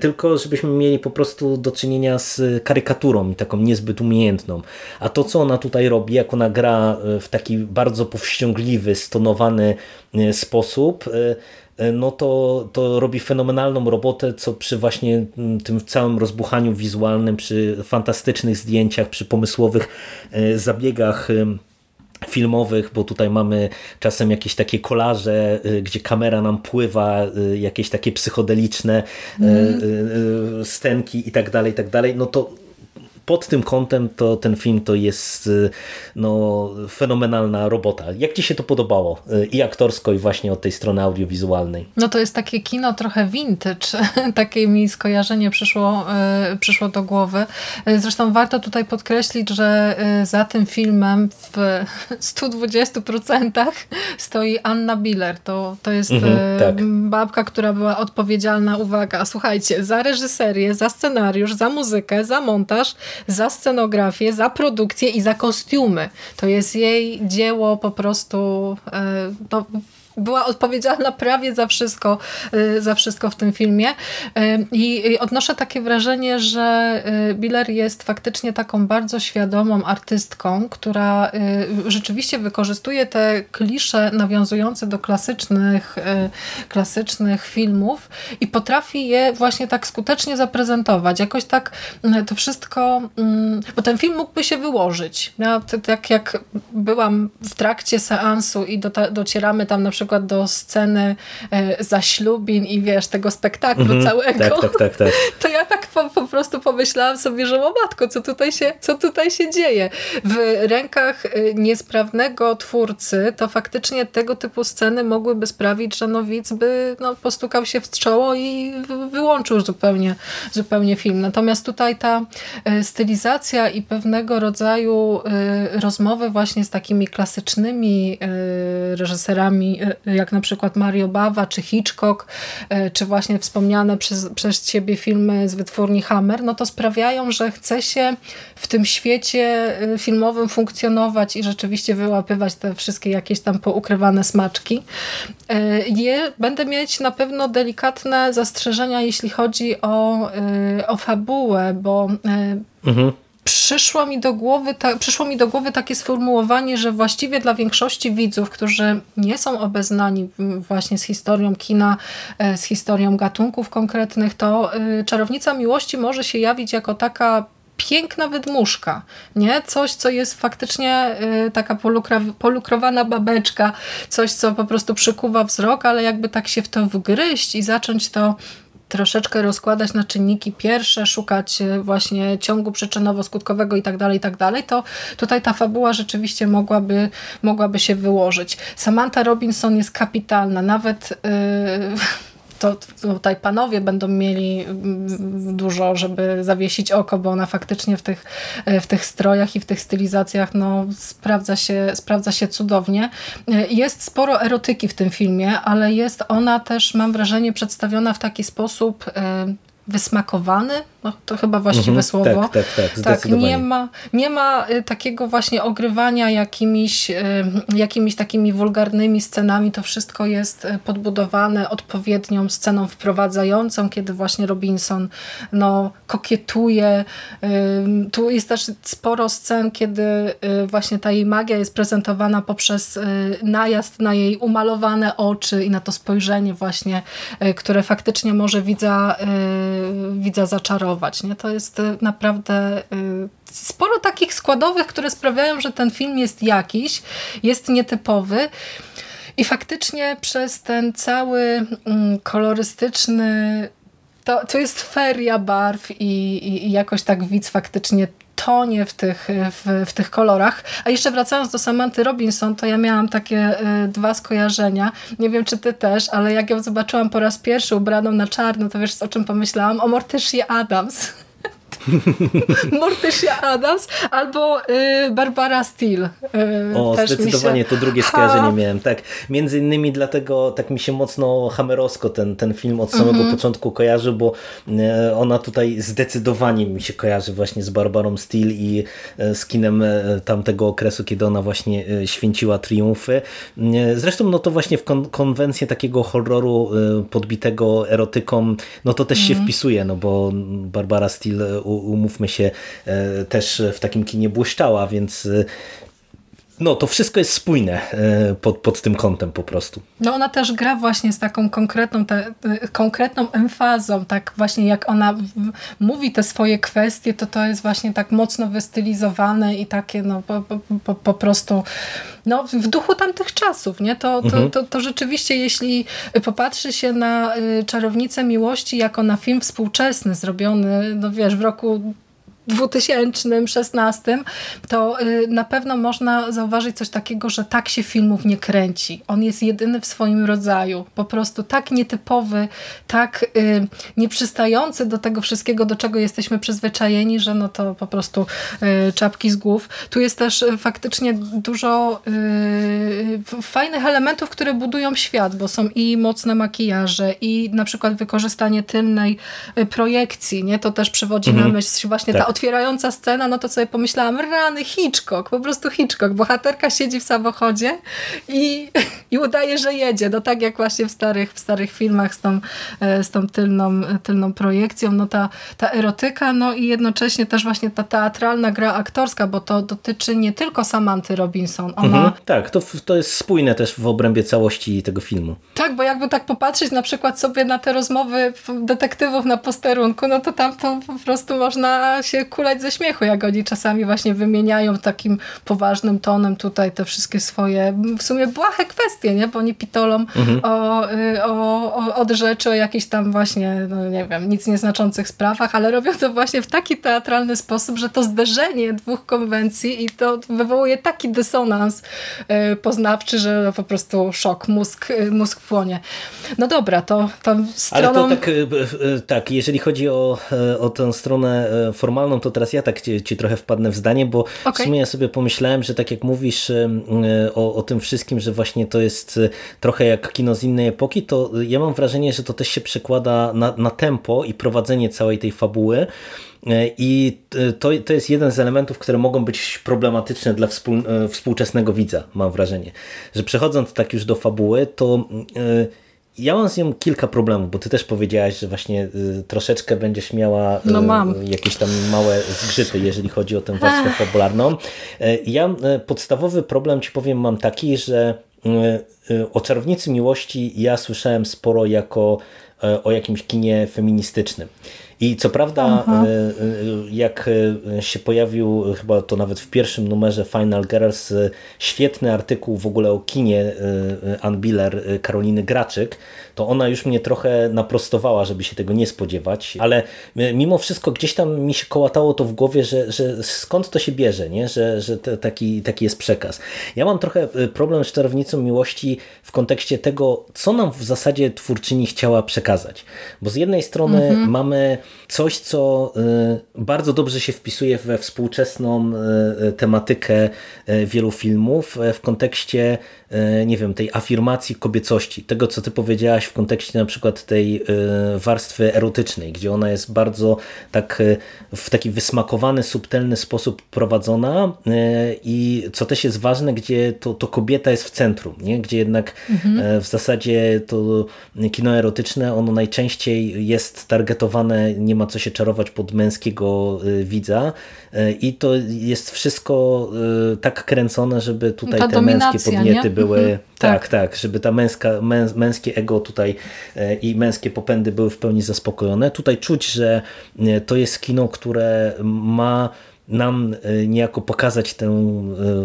tylko żebyśmy mieli po prostu do czynienia z karykaturą i taką niezbyt umiejętną. A to, co ona tutaj robi, jak ona gra w taki bardzo powściągliwy, stonowany sposób, E, no to, to robi fenomenalną robotę, co przy właśnie mm, tym całym rozbuchaniu wizualnym, przy fantastycznych zdjęciach, przy pomysłowych e, zabiegach filmowych, bo tutaj mamy czasem jakieś takie kolaże, e, gdzie kamera nam pływa, jakieś takie psychodeliczne mm. stenki i tak dalej, i tak dalej, no to pod tym kątem to ten film to jest y, no, fenomenalna robota. Jak Ci się to podobało? Y, I aktorsko, i właśnie od tej strony audiowizualnej. No to jest takie kino trochę vintage. Takie mi skojarzenie przyszło, y, przyszło do głowy. Zresztą warto tutaj podkreślić, że za tym filmem w 120% stoi Anna Biller. To, to jest mhm, tak. babka, która była odpowiedzialna, uwaga, słuchajcie, za reżyserię, za scenariusz, za muzykę, za montaż, za scenografię, za produkcję i za kostiumy. To jest jej dzieło po prostu e, no, była odpowiedzialna prawie za wszystko, za wszystko w tym filmie. I odnoszę takie wrażenie, że Biller jest faktycznie taką bardzo świadomą artystką, która rzeczywiście wykorzystuje te klisze nawiązujące do klasycznych, klasycznych filmów i potrafi je właśnie tak skutecznie zaprezentować. Jakoś tak to wszystko, bo ten film mógłby się wyłożyć. Ja, tak jak byłam w trakcie seansu i do, docieramy tam na przykład do sceny e, zaślubin i wiesz, tego spektaklu -hmm. całego, tak, tak, tak, tak. to ja tak po, po, prostu pomyślałam sobie, że o matko, co tutaj, się, co tutaj się dzieje? W rękach e, niesprawnego twórcy to faktycznie tego typu sceny mogłyby sprawić, że no widz by no, postukał się w czoło i wyłączył zupełnie, zupełnie film. Natomiast tutaj ta e, stylizacja i pewnego rodzaju rozmowy właśnie z takimi klasycznymi reżyserami, jak na przykład Mario Bawa, czy Hitchcock, czy właśnie wspomniane przez, przez ciebie filmy z wytwórni Hammer, no to sprawiają, że chce się w tym świecie filmowym funkcjonować i rzeczywiście wyłapywać te wszystkie jakieś tam poukrywane smaczki. Je, będę mieć na pewno delikatne zastrzeżenia, jeśli chodzi o, o fabułę, bo mhm przyszło mi do głowy, ta, przyszło mi do głowy takie sformułowanie, że właściwie dla większości widzów, którzy nie są obeznani właśnie z historią kina, e, z historią gatunków konkretnych, to e, Czarownica Miłości może się jawić jako taka piękna wydmuszka, nie? Coś, co jest faktycznie y, taka polukrowana babeczka, coś, co po prostu przykuwa wzrok, ale jakby tak się w to wgryźć i zacząć to troszeczkę rozkładać na czynniki pierwsze, szukać e, właśnie ciągu przyczynowo-skutkowego i tak dalej, i tak dalej, to tutaj ta fabuła rzeczywiście mogłaby, mogłaby się wyłożyć. Samantha Robinson jest kapitalna, nawet yy, to tutaj panowie będą mieli mm, dużo, żeby zawiesić oko, bo ona faktycznie w tych, w tych strojach i w tych stylizacjach no, sprawdza, się, sprawdza się cudownie. Jest sporo erotyki w tym filmie, ale jest ona też, mam wrażenie, przedstawiona w taki sposób wysmakowany, no, to chyba właściwe mhm, słowo. Tak, tak, tak, tak nie ma, nie ma y, takiego właśnie ogrywania jakimiś, y, jakimiś takimi wulgarnymi scenami. To wszystko jest y, podbudowane odpowiednią sceną wprowadzającą, kiedy właśnie Robinson no, kokietuje. Tu jest też sporo scen, kiedy właśnie ta jej magia jest prezentowana poprzez najazd na jej umalowane oczy i na to spojrzenie właśnie, które faktycznie może widza, widza zaczarować nie? To jest y, naprawdę y, sporo takich składowych, które sprawiają, że ten film jest jakiś, jest nietypowy. I faktycznie przez ten cały mm, kolorystyczny to, to jest feria barw i, i, i jakoś tak widz faktycznie tonie w tych, w, w, tych kolorach. A jeszcze wracając do Samanty Robinson, to ja miałam takie y, dwa skojarzenia. Nie wiem, czy ty też, ale jak ją zobaczyłam po raz pierwszy ubraną na czarno, to wiesz, o czym pomyślałam? O Mortyszie Adams. Morticia Adams albo y, Barbara Steele. Y, o, zdecydowanie się... to drugie skojarzenie ha. miałem. Tak, między innymi dlatego tak mi się mocno hamerowsko ten, ten film od samego mm -hmm. początku kojarzy, bo y, ona tutaj zdecydowanie mi się kojarzy właśnie z Barbarą Steele i y, z kinem y, tamtego okresu, kiedy ona właśnie święciła triumfy. Zresztą no to właśnie w kon konwencję takiego horroru podbitego erotyką, no to też mm -hmm. się mhm. wpisuje, no bo Barbara Steele umówmy się, e, też w takim kinie błyszczała, więc e, no, to wszystko jest spójne e, pod, pod tym kątem po prostu. No ona też gra właśnie z taką konkretną, te, konkretną emfazą, tak właśnie jak ona mówi te swoje kwestie, to to jest właśnie tak mocno wystylizowane i takie no po, po, po prostu no, w duchu tamtych czasów, nie? To, to, mhm. to, to rzeczywiście jeśli popatrzy się na Czarownicę Miłości jako na film współczesny, zrobiony, no wiesz, w roku 2016, to y, na pewno można zauważyć coś takiego, że tak się filmów nie kręci. On jest jedyny w swoim rodzaju. Po prostu tak nietypowy, tak y, nieprzystający do tego wszystkiego, do czego jesteśmy przyzwyczajeni, że no to po prostu y, czapki z głów. Tu jest też faktycznie dużo fajnych elementów, które budują świat, bo są i mocne makijaże, i na przykład wykorzystanie tylnej projekcji, nie? To też przywodzi mhm. na myśl właśnie tak. ta otwierająca scena, no to sobie pomyślałam, rany, Hitchcock, po prostu Hitchcock. Bohaterka siedzi w samochodzie i, i udaje, że jedzie. No tak jak właśnie w starych, w starych filmach z tą, e, z tą tylną, tylną projekcją, no ta, ta erotyka, no i jednocześnie też właśnie ta teatralna gra aktorska, bo to dotyczy nie tylko Samanty Robinson. Ona... Mhm, tak, to, to jest spójne też w obrębie całości tego filmu. Tak, bo jakby tak popatrzeć na przykład sobie na te rozmowy detektywów na posterunku, no to tam to po prostu można się kulać ze śmiechu, jak oni czasami właśnie wymieniają takim poważnym tonem tutaj te wszystkie swoje w sumie błahe kwestie, nie? bo oni pitolą mhm. o, y, o, o, od rzeczy, o jakichś tam właśnie, no nie wiem, nic nieznaczących sprawach, ale robią to właśnie w taki teatralny sposób, że to zderzenie dwóch konwencji i to wywołuje taki dysonans y, poznawczy, że po prostu szok, mózg, y, mózg płonie. No dobra, to tam stroną... Ale to tak, tak, jeżeli chodzi o, o tę stronę formalną, to teraz ja tak ci, ci trochę wpadnę w zdanie, bo okay. w sumie ja sobie pomyślałem, że tak jak mówisz o, o tym wszystkim, że właśnie to jest trochę jak kino z innej epoki, to ja mam wrażenie, że to też się przekłada na, na tempo i prowadzenie całej tej fabuły. I to, to jest jeden z elementów, które mogą być problematyczne dla współ, współczesnego widza, mam wrażenie. Że przechodząc tak już do fabuły, to ja mam z nią kilka problemów, bo ty też powiedziałaś, że właśnie y, troszeczkę będziesz miała y, no mam. jakieś tam małe zgrzyty, jeżeli chodzi o tę warstwę fabularną. Y, ja podstawowy problem ci powiem mam taki, że o Czarownicy Miłości ja słyszałem sporo jako o jakimś kinie feministycznym. I co prawda, Aha. E, e, jak e, się pojawił, chyba to nawet w pierwszym numerze Final Girls, świetny artykuł w ogóle o kinie Ann Biller, Karoliny Graczyk, to ona już mnie trochę naprostowała, żeby się tego nie spodziewać, ale mimo wszystko gdzieś tam mi się kołatało to w głowie, że, że skąd to się bierze, nie? że, że taki, taki jest przekaz. Ja mam trochę problem z Czarownicą Miłości w kontekście tego, co nam w zasadzie twórczyni chciała przekazać. Bo z jednej strony mhm. mamy coś, co y, bardzo dobrze się wpisuje we współczesną tematykę wielu filmów w kontekście E, nie wiem, tej afirmacji kobiecości, tego co ty powiedziałaś w kontekście na przykład tej e, warstwy erotycznej, gdzie ona jest bardzo tak e, w taki wysmakowany, subtelny sposób prowadzona i co też jest ważne, gdzie to, to kobieta jest w centrum, nie? gdzie jednak mhm. w zasadzie to kino erotyczne, ono najczęściej jest targetowane, nie ma co się czarować pod męskiego widza i to jest wszystko tak kręcone, żeby tutaj Ta te męskie podniety nie? Były, mhm, tak, tak, tak, żeby ta męska, męs, męskie ego tutaj e, i męskie popędy były w pełni zaspokojone. Tutaj czuć, że e, to jest kino, które ma nam e, niejako pokazać tę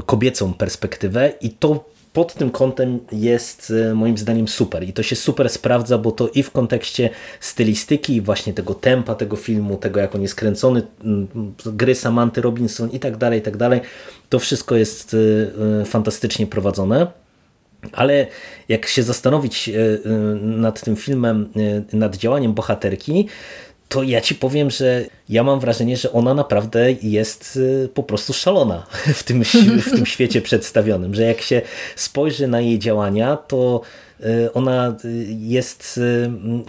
kobiecą perspektywę i to pod tym kątem jest moim zdaniem super i to się super sprawdza, bo to i w kontekście stylistyki, i właśnie tego tempa tego filmu, tego jak on jest kręcony, gry Samanty Robinson i tak dalej, i tak dalej, to wszystko jest fantastycznie prowadzone. Ale jak się zastanowić y, nad tym filmem, nad działaniem bohaterki, to ja ci powiem, że ja mam wrażenie, że ona naprawdę jest po prostu szalona w tym, w tym świecie przedstawionym, że jak się spojrzy na jej działania, to ona jest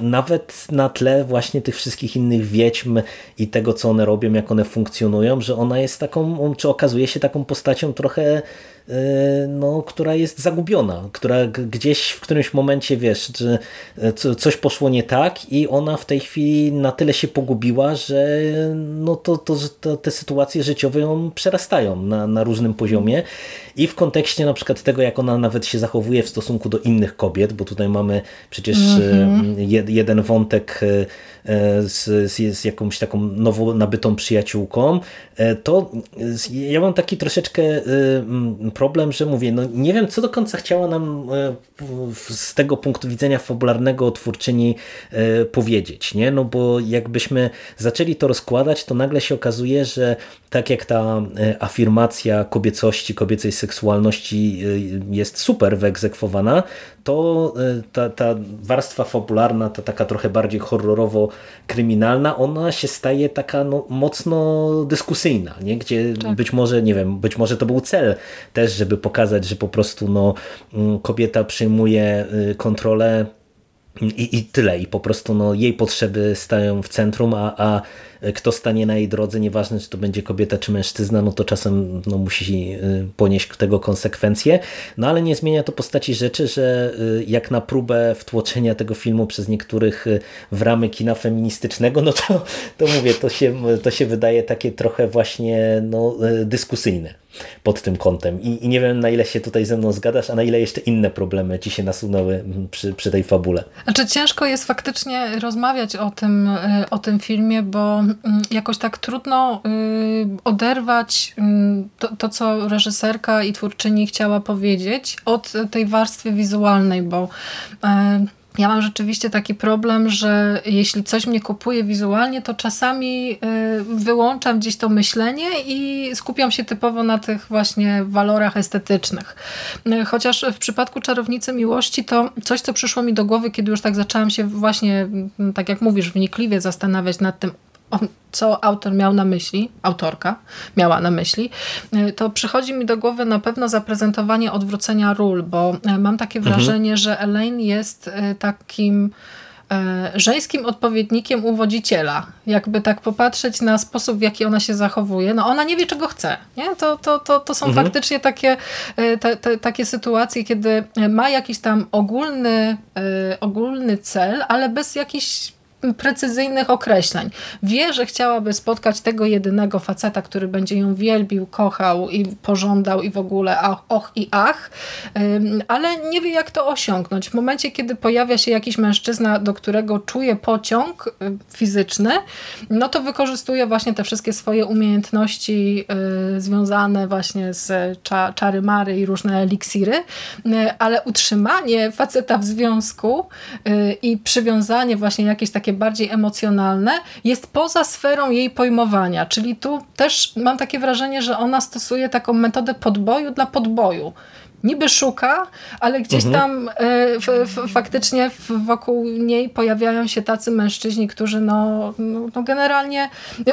nawet na tle właśnie tych wszystkich innych wiedźm i tego, co one robią, jak one funkcjonują, że ona jest taką, czy okazuje się taką postacią trochę E, no, która jest zagubiona, która gdzieś w którymś momencie, wiesz, że e, coś poszło nie tak i ona w tej chwili na tyle się pogubiła, że no to, to, to te sytuacje życiowe ją przerastają na, na różnym poziomie i w kontekście na przykład tego, jak ona nawet się zachowuje w stosunku do innych kobiet, bo tutaj mamy przecież mm -hmm. jeden wątek z, z, z jakąś taką nowo nabytą przyjaciółką, to ja mam taki troszeczkę problem, że mówię, no nie wiem, co do końca chciała nam e, z tego punktu widzenia fabularnego twórczyni e, powiedzieć, nie? No bo jakbyśmy zaczęli to rozkładać, to nagle się okazuje, że tak jak ta e, afirmacja kobiecości, kobiecej seksualności jest super wyegzekwowana, to ta, ta warstwa fabularna, ta taka trochę bardziej horrorowo-kryminalna, ona się staje taka no, mocno dyskusyjna, nie? gdzie tak. być może, nie wiem, być może to był cel też też, żeby pokazać, że po prostu no, mm, kobieta przyjmuje y, kontrolę i, I tyle. I po prostu no, jej potrzeby stają w centrum, a, a kto stanie na jej drodze, nieważne czy to będzie kobieta czy mężczyzna, no to czasem no, musi y, ponieść tego konsekwencje. No ale nie zmienia to postaci rzeczy, że y, jak na próbę wtłoczenia tego filmu przez niektórych y, w ramy kina feministycznego, no to, to mówię, to się, to się wydaje takie trochę właśnie no, dyskusyjne pod tym kątem. I, I, nie wiem, na ile się tutaj ze mną zgadasz, a na ile jeszcze inne problemy ci się nasunęły mm, przy, przy tej fabule. Znaczy ciężko jest faktycznie rozmawiać o tym, o tym filmie, bo Mm, jakoś tak trudno y, oderwać mm, to, to, co reżyserka i twórczyni chciała powiedzieć od tej warstwy wizualnej, bo e, ja mam rzeczywiście taki problem, że jeśli coś mnie kupuje wizualnie, to czasami y, wyłączam gdzieś to myślenie i skupiam się typowo na tych właśnie walorach estetycznych. Y, chociaż w przypadku Czarownicy Miłości to coś, co przyszło mi do głowy, kiedy już tak zaczęłam się właśnie, mm, tak jak mówisz, wnikliwie zastanawiać nad tym, co autor miał na myśli, autorka miała na myśli, y, to przychodzi mi do głowy na pewno zaprezentowanie odwrócenia ról, bo y, mam takie mhm. wrażenie, mhm. że Elaine jest y, takim żeńskim odpowiednikiem uwodziciela. Jakby tak popatrzeć na sposób, w jaki ona się zachowuje. No ona nie wie, czego chce. Nie? To, to, to, to są mhm. faktycznie takie, te, te, takie sytuacje, kiedy ma jakiś tam ogólny, ogólny cel, ale bez jakichś precyzyjnych określeń. Wie, że chciałaby spotkać tego jedynego faceta, który będzie ją wielbił, kochał i pożądał i w ogóle ach, och i ach, ale nie wie jak to osiągnąć. W momencie, kiedy pojawia się jakiś mężczyzna, do którego czuje pociąg y, fizyczny, no to wykorzystuje właśnie te wszystkie swoje umiejętności y, związane właśnie z cza, czary mary i różne eliksiry, y, ale utrzymanie faceta w związku i przywiązanie właśnie jakieś takie takie bardziej emocjonalne, jest poza sferą jej pojmowania. Czyli tu też mam takie wrażenie, że ona stosuje taką metodę podboju dla podboju niby szuka, ale gdzieś mhm. tam y, faktycznie wokół niej pojawiają się tacy mężczyźni, którzy no, no, no generalnie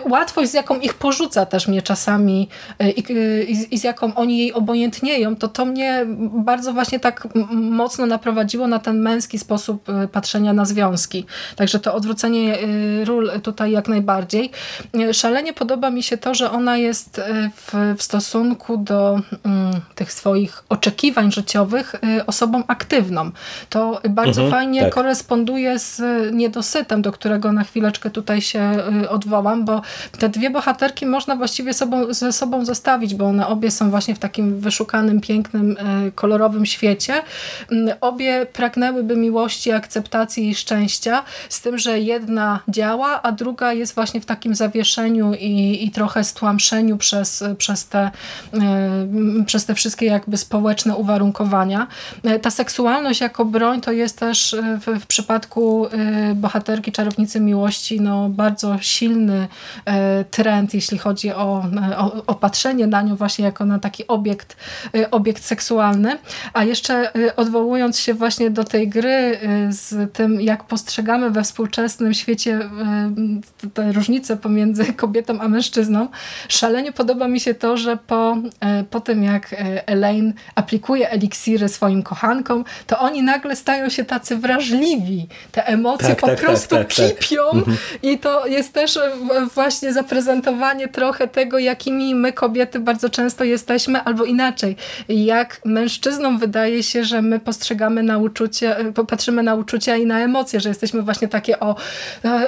łatwość z jaką ich porzuca też mnie czasami y, i, i, z jaką oni jej obojętnieją, to to mnie bardzo właśnie tak mocno naprowadziło na ten męski sposób patrzenia na związki. Także to odwrócenie ról tutaj jak najbardziej. Szalenie podoba mi się to, że ona jest w, w stosunku do mm, tych swoich oczekiwań oczekiwań życiowych y, osobą aktywną. To bardzo mhm, fajnie tak. koresponduje z niedosytem, do którego na chwileczkę tutaj się y, odwołam, bo te dwie bohaterki można właściwie sobą, ze sobą zostawić, bo one obie są właśnie w takim wyszukanym, pięknym, y, kolorowym świecie. Mm, obie pragnęłyby miłości, akceptacji i szczęścia, z tym, że jedna działa, a druga jest właśnie w takim zawieszeniu i, i trochę stłamszeniu przez, przez, te, przez te wszystkie jakby społeczne społeczne uwarunkowania. E, ta seksualność jako broń to jest też e, w, w przypadku e, bohaterki Czarownicy Miłości no, bardzo silny trend, jeśli chodzi o, o, patrzenie na nią właśnie jako na taki obiekt, obiekt seksualny. A jeszcze odwołując się właśnie do tej gry z tym, jak postrzegamy we współczesnym świecie te różnice pomiędzy kobietą a mężczyzną, szalenie podoba mi się to, że po, po tym jak Elaine aplikuje aplikuje eliksiry swoim kochankom, to oni nagle stają się tacy wrażliwi. Te emocje tak, po tak, tak prostu tak, tak, kipią mhm. i to jest też właśnie zaprezentowanie trochę tego, jakimi my kobiety bardzo często jesteśmy, albo inaczej. Jak mężczyznom wydaje się, że my postrzegamy na uczucie, patrzymy na uczucia i na emocje, że jesteśmy właśnie takie o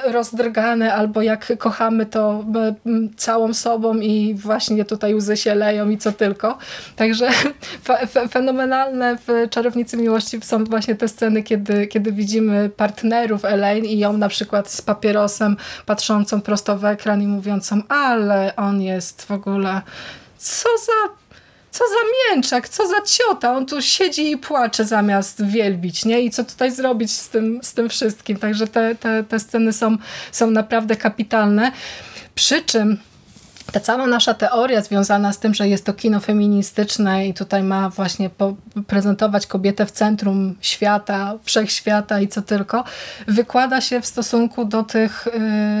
rozdrgane, albo jak kochamy to całą sobą i właśnie tutaj łzy się leją i co tylko. Także fenomenalne w Czarownicy Miłości są właśnie te sceny, kiedy, kiedy widzimy partnerów Elaine i ją na przykład z papierosem patrzącą prosto w ekran i mówiącą, ale on jest w ogóle co za co za mięczak, co za ciota, on tu siedzi i płacze zamiast wielbić, nie? I co tutaj zrobić z tym, z tym wszystkim. Także te, te, te sceny są, są naprawdę kapitalne. Przy czym ta cała nasza teoria związana z tym, że jest to kino feministyczne i tutaj ma właśnie prezentować kobietę w centrum świata, wszechświata i co tylko, wykłada się w stosunku do, tych,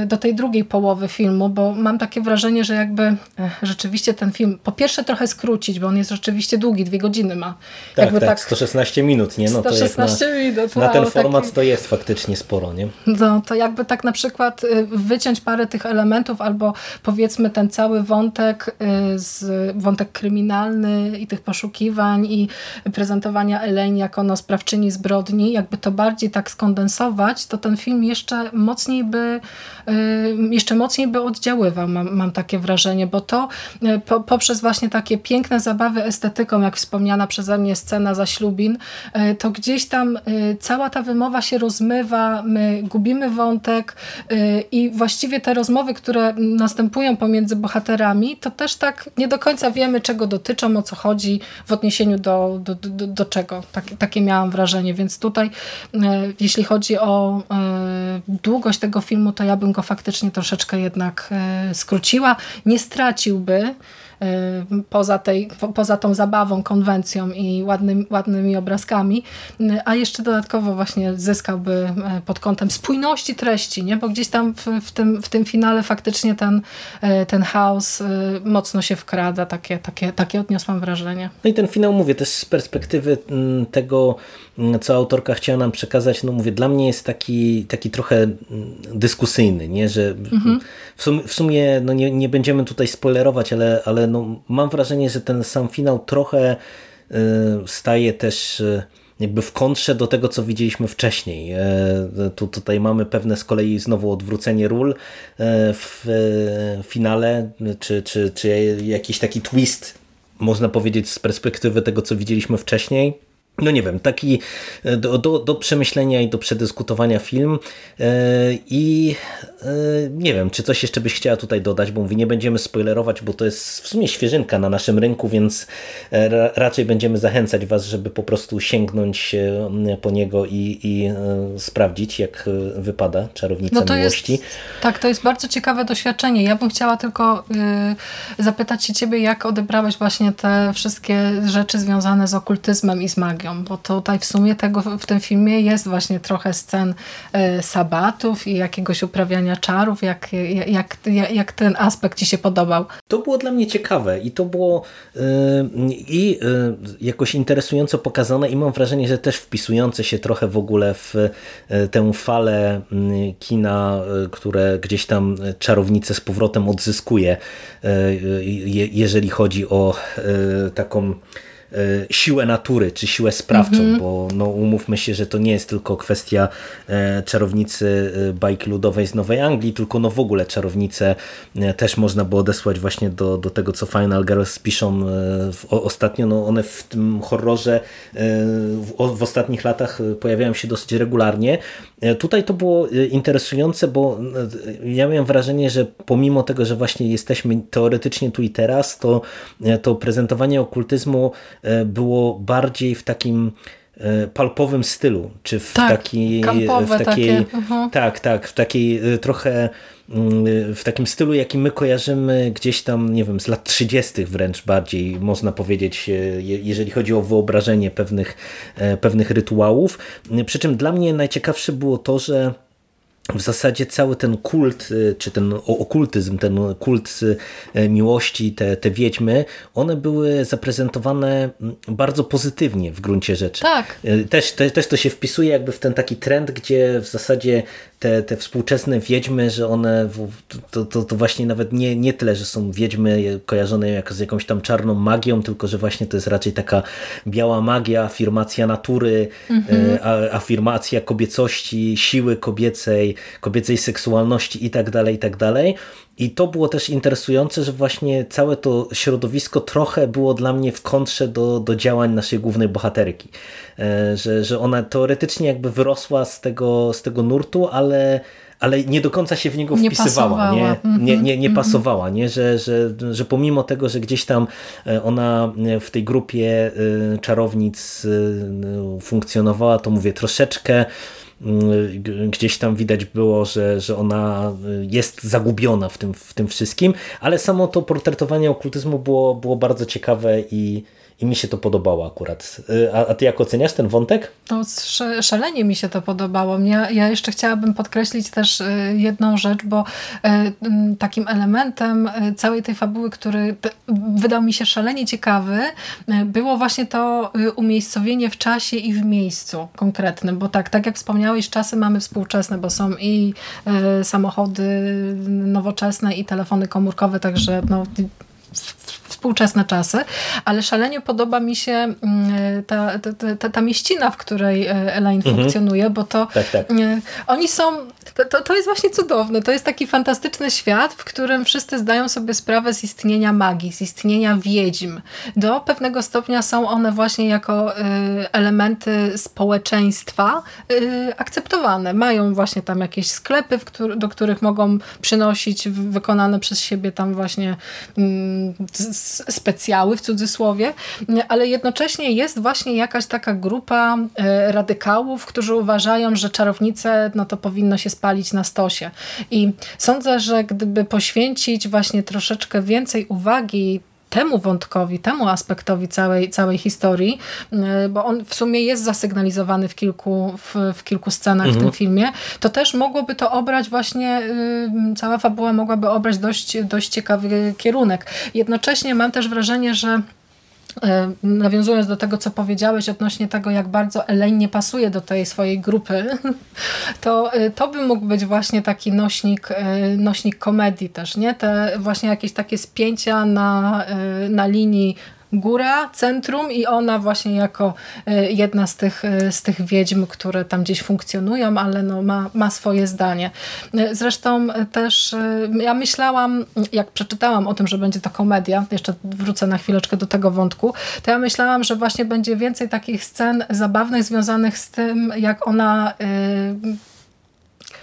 y, do tej drugiej połowy filmu, bo mam takie wrażenie, że jakby e, rzeczywiście ten film po pierwsze trochę skrócić, bo on jest rzeczywiście długi, dwie godziny ma. Tak, jakby tak, tak 116 minut, nie? No 116 to minut. Wow, na ten format taki... to jest faktycznie sporo, nie? No, to jakby tak na przykład y, wyciąć parę tych elementów albo powiedzmy ten cały wątek, y, z, wątek kryminalny i tych poszukiwań i prezentowania Elaine jako no, sprawczyni zbrodni, jakby to bardziej tak skondensować, to ten film jeszcze mocniej by y, jeszcze mocniej by oddziaływał, mam, mam takie wrażenie, bo to po, poprzez właśnie takie piękne zabawy estetyką, jak wspomniana przeze mnie scena za ślubin, to gdzieś tam cała ta wymowa się rozmywa, my gubimy wątek i właściwie te rozmowy, które następują pomiędzy bohaterami, to też tak nie do końca wiemy, czego dotyczą, o co chodzi w odniesieniu do, do, do, do czego. Tak, takie miałam wrażenie, więc tutaj e, jeśli chodzi o e, długość tego filmu, to ja bym go faktycznie troszeczkę jednak e, skróciła. Nie straciłby poza, tej, poza tą zabawą, konwencją i ładnym, ładnymi obrazkami, y, a jeszcze dodatkowo właśnie zyskałby y, pod kątem spójności treści, nie? bo gdzieś tam w, w, tym, w tym finale faktycznie ten, ten chaos mocno się wkrada, takie, takie, takie odniosłam wrażenie. No i ten finał, mówię, też z perspektywy mm, tego, co autorka chciała nam przekazać, no mówię, dla mnie jest taki, taki trochę mm, dyskusyjny, nie? że mhm. w, sumie, w sumie no nie, nie będziemy tutaj spoilerować, ale, ale no, mam wrażenie, że ten sam finał trochę y, staje też y, jakby w kontrze do tego, co widzieliśmy wcześniej. E, tu, tutaj mamy pewne z kolei znowu odwrócenie ról e, w finale, czy, czy, czy jakiś taki twist, można powiedzieć, z perspektywy tego, co widzieliśmy wcześniej no nie wiem, taki e, do, do, do, przemyślenia i do przedyskutowania film e, i e, nie wiem, czy coś jeszcze byś chciała tutaj dodać, bo mówię, nie będziemy spoilerować, bo to jest w sumie świeżynka na naszym rynku, więc raczej będziemy zachęcać Was, żeby po prostu sięgnąć po niego i, i sprawdzić, jak wypada Czarownica no to Miłości. Jest, tak, to jest bardzo ciekawe doświadczenie. Ja bym chciała tylko zapytać się Ciebie, jak odebrałeś właśnie te wszystkie rzeczy związane z okultyzmem i z magią magią, bo tutaj w sumie tego w tym filmie jest właśnie trochę scen y, sabatów i jakiegoś uprawiania czarów, jak, jak, jak, jak ten aspekt Ci się podobał? To było dla mnie ciekawe i to było y, i y, jakoś interesująco pokazane i mam wrażenie, że też wpisujące się trochę w ogóle w tę falę kina, które gdzieś tam czarownicę z powrotem odzyskuje, jeżeli chodzi o taką E, siłę natury, czy siłę sprawczą, mm -hmm. bo no, umówmy się, że to nie jest tylko kwestia e, czarownicy e, bajki ludowej z Nowej Anglii, tylko no w ogóle czarownice też można by odesłać właśnie do, do tego, co Final Girls piszą w, ostatnio. No one w tym horrorze w, w ostatnich latach pojawiają się dosyć regularnie. Tutaj to było interesujące, bo ja miałem wrażenie, że pomimo tego, że właśnie jesteśmy teoretycznie tu i teraz, to, to prezentowanie okultyzmu E, było bardziej w takim e, palpowym stylu, czy w tak, takiej, w takiej -huh. tak, tak, w takiej e, trochę mm, w takim stylu, jaki my kojarzymy gdzieś tam, nie wiem, z lat 30. wręcz bardziej, można powiedzieć, jeżeli chodzi o wyobrażenie pewnych, pewnych rytuałów. Przy czym dla mnie najciekawsze było to, że w zasadzie cały ten kult, y, czy ten okultyzm, ten kult y, miłości, te, te wiedźmy, one były zaprezentowane mm, bardzo pozytywnie w gruncie rzeczy. Tak. Y, też, te, też to się wpisuje jakby w ten taki trend, gdzie w zasadzie te, te współczesne wiedźmy, że one to, to, to, właśnie nawet nie, nie tyle, że są wiedźmy kojarzone jak z jakąś tam czarną magią, tylko że właśnie to jest raczej taka biała magia, afirmacja natury, mhm. afirmacja kobiecości, siły kobiecej, kobiecej seksualności i tak dalej, i tak dalej. I to było też interesujące, że właśnie całe to środowisko trochę było dla mnie w kontrze do, do działań naszej głównej bohaterki. E, że, że ona teoretycznie jakby wyrosła z tego, z tego nurtu, ale ale nie do końca się w niego wpisywała, nie, nie, mhm, nie, nie, nie mhm. pasowała, nie? Że, że, że pomimo tego, że gdzieś tam e, ona w tej grupie e, czarownic funkcjonowała, to mówię troszeczkę gdzieś tam widać było, że, że ona jest zagubiona w tym, w tym wszystkim, ale samo to portretowanie okultyzmu było, było bardzo ciekawe i, i mi się to podobało akurat. A, a ty jak oceniasz ten wątek? To szalenie mi się to podobało. Mnie, ja jeszcze chciałabym podkreślić też jedną rzecz, bo takim elementem całej tej fabuły, który wydał mi się szalenie ciekawy, było właśnie to umiejscowienie w czasie i w miejscu konkretnym, bo tak, tak jak wspomniałeś, czasy mamy współczesne, bo są i samochody nowoczesne i telefony komórkowe, także no, współczesne czasy, ale szalenie podoba mi się mm, ta, ta, ta, ta mieścina, w której e, Elaine mhm. funkcjonuje, bo to tak, tak. E, oni są, to, to jest właśnie cudowne, to jest taki fantastyczny świat, w którym wszyscy zdają sobie sprawę z istnienia magii, z istnienia wiedźm. Do pewnego stopnia są one właśnie jako e, elementy społeczeństwa akceptowane. Mają właśnie tam jakieś sklepy, do których mogą przynosić wykonane przez siebie tam właśnie mm, specjały w cudzysłowie, ale jednocześnie jest właśnie jakaś taka grupa e, radykałów, którzy uważają, że czarownice no to powinno się spalić na stosie. I sądzę, że gdyby poświęcić właśnie troszeczkę więcej uwagi temu wątkowi, temu aspektowi całej, całej historii, y, bo on w sumie jest zasygnalizowany w kilku, w, w kilku scenach mhm. w tym mhm. filmie, to też mogłoby to obrać właśnie, y, cała fabuła mogłaby obrać dość, dość ciekawy kierunek. Jednocześnie mam też wrażenie, że nawiązując do tego, co powiedziałeś odnośnie tego, jak bardzo Elaine nie pasuje do tej swojej grupy, to, e, to by mógł być właśnie taki nośnik, e, nośnik komedii też, nie? Te właśnie jakieś takie spięcia na, na linii góra, centrum i ona właśnie jako e, jedna z tych, e, z tych wiedźm, które tam gdzieś funkcjonują, ale no ma, ma swoje zdanie. E, zresztą też ja myślałam, jak przeczytałam o tym, że będzie to komedia, jeszcze wrócę na chwileczkę do tego wątku, to ja myślałam, że właśnie będzie więcej takich scen zabawnych związanych z tym, jak ona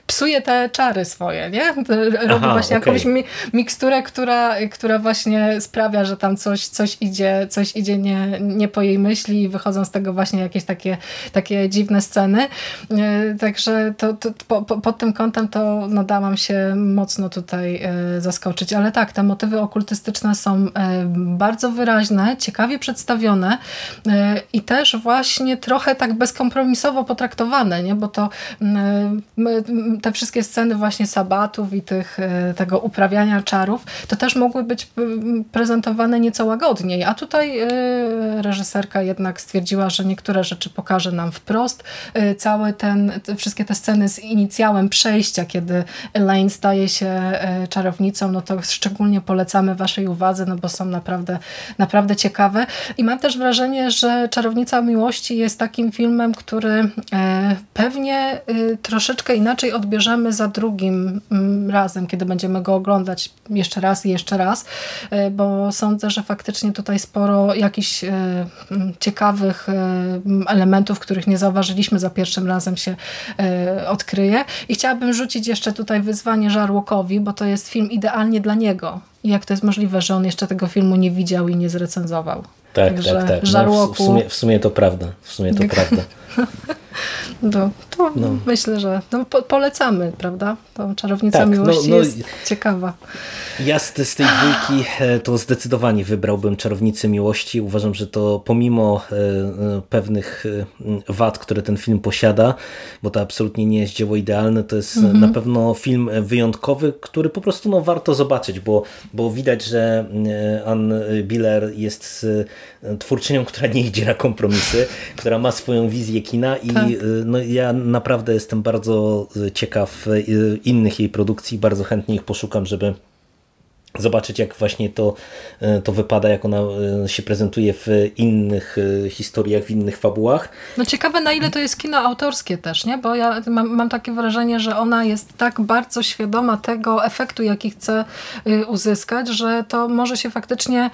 psuje te czary swoje, nie? Robi Aha, właśnie okay. jakąś mi miksturę, która, która właśnie sprawia, że tam coś, coś idzie, coś idzie nie, nie po jej myśli i wychodzą z tego właśnie jakieś takie, takie dziwne sceny. E, także to, to po, po, pod tym kątem to no, dałam się mocno tutaj e, zaskoczyć. Ale tak, te motywy okultystyczne są e, bardzo wyraźne, ciekawie przedstawione i też właśnie trochę tak bezkompromisowo potraktowane, nie? bo to te wszystkie sceny właśnie sabatów i tych, e, tego uprawiania czarów, to też mogły być prezentowane nieco łagodniej, a tutaj e, reżyserka jednak stwierdziła, że niektóre rzeczy pokaże nam wprost. E, Całe ten, wszystkie te sceny z inicjałem przejścia, kiedy Elaine staje się czarownicą, no to szczególnie polecamy waszej uwadze, no bo są naprawdę, naprawdę ciekawe. I mam też wrażenie, że Czarownica Miłości jest takim filmem, który pewnie troszeczkę inaczej od odbierzemy za drugim mm, razem, kiedy będziemy go oglądać jeszcze raz i jeszcze raz, e, bo sądzę, że faktycznie tutaj sporo jakichś e, mm, ciekawych e, elementów, których nie zauważyliśmy za pierwszym razem się odkryje. I chciałabym rzucić jeszcze tutaj wyzwanie Żarłokowi, bo to jest film idealnie dla niego. I jak to jest możliwe, że on jeszcze tego filmu nie widział i nie zrecenzował. Tak, Także tak, tak. No, w, sumie, w sumie to prawda. W sumie to prawda. No, to no. myślę, że no, po, polecamy, prawda? To Czarownica tak, no, Miłości no, jest ciekawa. Ja z, z tej dwójki e, to zdecydowanie wybrałbym Czarownicę Miłości. Uważam, że to pomimo e, e, pewnych wad, które ten film posiada, bo to absolutnie nie jest dzieło idealne, to jest mhm. na pewno film wyjątkowy, który po prostu no, warto zobaczyć, bo, bo widać, że Ann Biller jest twórczynią, która nie idzie na kompromisy, która ma swoją wizję kina i tak. No, ja naprawdę jestem bardzo ciekaw innych jej produkcji, bardzo chętnie ich poszukam, żeby zobaczyć jak właśnie to, e, to wypada, jak ona e, się prezentuje w innych e, historiach, w innych fabułach. No ciekawe na ile to jest kino autorskie też, nie? Bo ja mam, mam takie wrażenie, że ona jest tak bardzo świadoma tego efektu, jaki chce uzyskać, że to może się faktycznie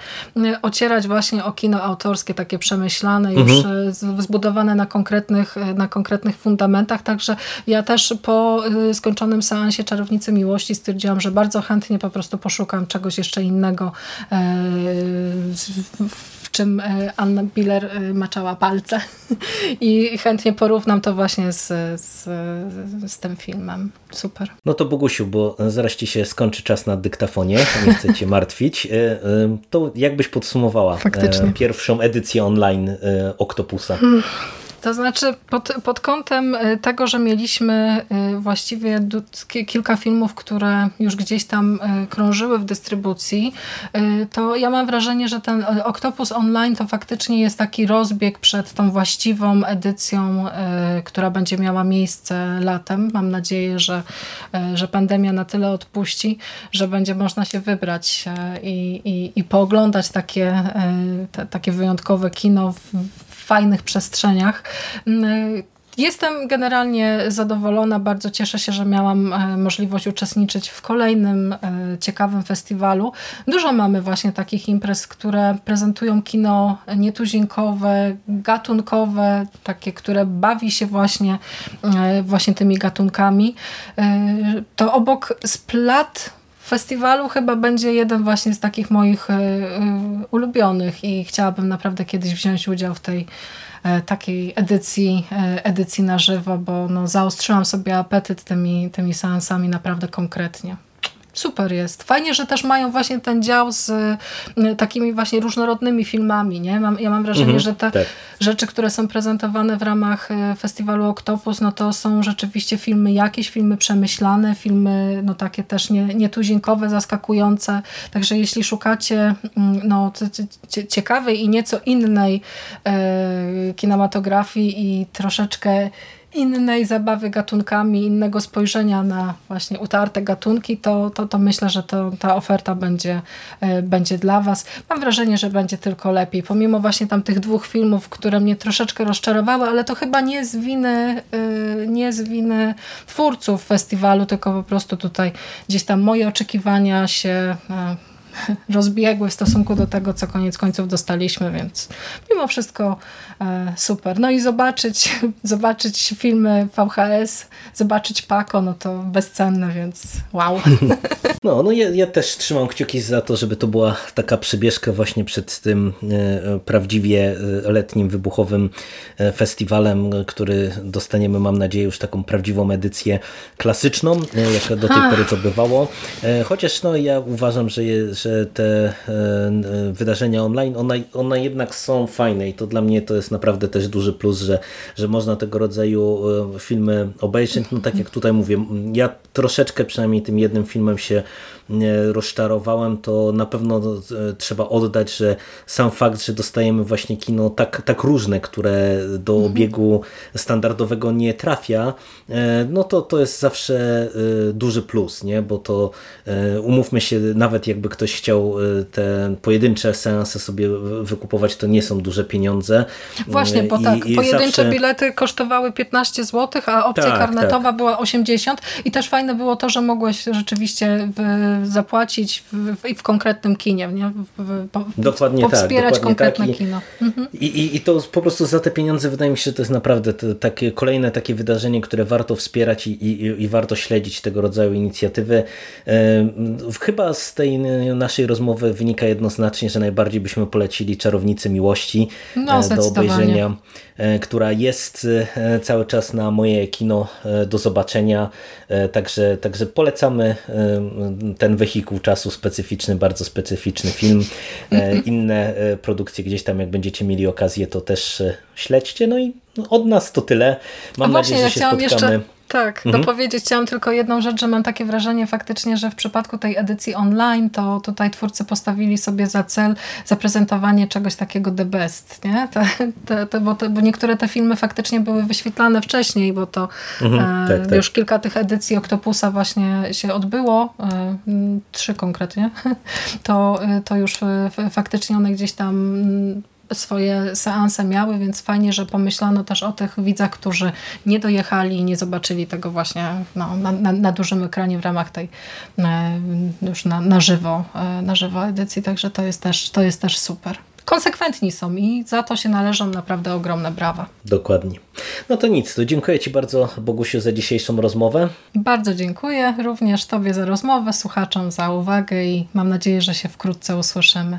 ocierać właśnie o kino autorskie, takie przemyślane, już mhm. zbudowane na konkretnych, na konkretnych fundamentach, także ja też po skończonym seansie Czarownicy Miłości stwierdziłam, że bardzo chętnie po prostu poszukam czegoś jeszcze innego e, w czym Anna Biller maczała palce. I chętnie porównam to właśnie z, z, z tym filmem. Super. No to Bogusiu, bo zaraz ci się skończy czas na dyktafonie, nie chcę cię martwić. To jakbyś podsumowała Faktycznie. pierwszą edycję online Oktopusa? Hmm. To znaczy pod, pod kątem y, tego, że mieliśmy y, właściwie kilka filmów, które już gdzieś tam y, krążyły w dystrybucji, to ja mam wrażenie, że ten Octopus Online to faktycznie jest taki rozbieg przed tą właściwą edycją, która będzie miała miejsce latem. Mam nadzieję, że, że pandemia na tyle odpuści, że będzie można się wybrać i, i, i pooglądać takie, te, takie wyjątkowe kino w, fajnych przestrzeniach. Mm, jestem generalnie zadowolona, bardzo cieszę się, że miałam e, możliwość uczestniczyć w kolejnym e, ciekawym festiwalu. Dużo mamy właśnie takich imprez, które prezentują kino nietuzinkowe, gatunkowe, takie, które bawi się właśnie, e, właśnie tymi gatunkami. To obok Splat festiwalu chyba będzie jeden właśnie z takich moich e, e, ulubionych i chciałabym naprawdę kiedyś wziąć udział w tej e, takiej edycji, edycji na żywo, bo no, zaostrzyłam sobie apetyt tymi, tymi seansami naprawdę konkretnie super jest. Fajnie, że też mają właśnie ten dział z y, takimi właśnie różnorodnymi filmami. Nie? Mam, ja mam wrażenie, mhm, że te tak. rzeczy, które są prezentowane w ramach y, festiwalu Octopus, no to są rzeczywiście filmy jakieś, filmy przemyślane, filmy no takie też nie, nietuzinkowe, zaskakujące. Także jeśli szukacie mm, no, ciekawej i nieco innej e, kinematografii i troszeczkę innej zabawy gatunkami, innego spojrzenia na właśnie utarte gatunki, to, to, to myślę, że to, ta oferta będzie, e, będzie dla Was. Mam wrażenie, że będzie tylko lepiej. Pomimo właśnie tam tych dwóch filmów, które mnie troszeczkę rozczarowały, ale to chyba nie z winy, e, nie z winy twórców festiwalu, tylko po prostu tutaj gdzieś tam moje oczekiwania się e, rozbiegły w stosunku do tego, co koniec końców dostaliśmy, więc mimo wszystko e, super. No i zobaczyć, zobaczyć filmy VHS, zobaczyć Paco, no to bezcenne, więc wow. No, no ja, ja też trzymam kciuki za to, żeby to była taka przybieżka właśnie przed tym e, prawdziwie e, letnim, wybuchowym festiwalem, który dostaniemy, mam nadzieję, już taką prawdziwą edycję klasyczną, jak do tej pory to bywało. Chociaż no, ja uważam, że, te e, wydarzenia online, one, one jednak są fajne i to dla mnie to jest naprawdę też duży plus, że, że można tego rodzaju e, filmy obejrzeć. No tak jak tutaj mówię, ja troszeczkę przynajmniej tym jednym filmem się rozczarowałem, to na pewno e, trzeba oddać, że sam fakt, że dostajemy właśnie kino tak, tak różne, które do mhm. obiegu standardowego nie trafia, no to to jest zawsze duży plus, nie? bo to umówmy się, nawet jakby ktoś chciał y, te pojedyncze seanse sobie wykupować, to nie są duże pieniądze. Właśnie, bo I, tak, i pojedyncze zawsze... bilety kosztowały 15 zł, a opcja tak, karnetowa tak. była 80 i też fajne było to, że mogłeś rzeczywiście w, zapłacić w, w, konkretnym kinie, nie? W, po, dokładnie tak, powspierać tak, konkretne tak. kino. Mhm. I, i, I to po prostu za te pieniądze wydaje mi się, że to jest naprawdę to, takie kolejne takie wydarzenie, które warto wspierać i, i, i warto śledzić tego rodzaju inicjatywy. Chyba z tej naszej rozmowy wynika jednoznacznie, że najbardziej byśmy polecili Czarownicę Miłości no, e, do obejrzenia, e, która jest e, cały czas na moje kino do zobaczenia. Także, także polecamy ten wehikuł czasu specyficzny, bardzo specyficzny film. Inne produkcje gdzieś tam, jak będziecie mieli okazję, to też śledźcie. No i od nas to tyle. Mam nadzieję, że się spotkamy. Jeszcze tak, mhm. dopowiedzieć chciałam tylko jedną rzecz, że mam takie wrażenie faktycznie, że w przypadku tej edycji online, to tutaj twórcy postawili sobie za cel zaprezentowanie czegoś takiego the best, nie? Te, te, te, bo, te, bo niektóre te filmy faktycznie były wyświetlane wcześniej, bo to mhm, e, tak, tak. już kilka tych edycji Octopusa właśnie się odbyło, e, trzy konkretnie, to, e, to już e, faktycznie one gdzieś tam swoje seanse miały, więc fajnie, że pomyślano też o tych widzach, którzy nie dojechali i nie zobaczyli tego właśnie no, na, na, na, dużym ekranie w ramach tej e, już na, na, żywo, e, na żywo edycji, także to jest też, to jest też super konsekwentni są i za to się należą naprawdę ogromne brawa. Dokładnie. No to nic, to dziękuję Ci bardzo Bogusiu za dzisiejszą rozmowę. Bardzo dziękuję również Tobie za rozmowę, słuchaczom za uwagę i mam nadzieję, że się wkrótce usłyszymy.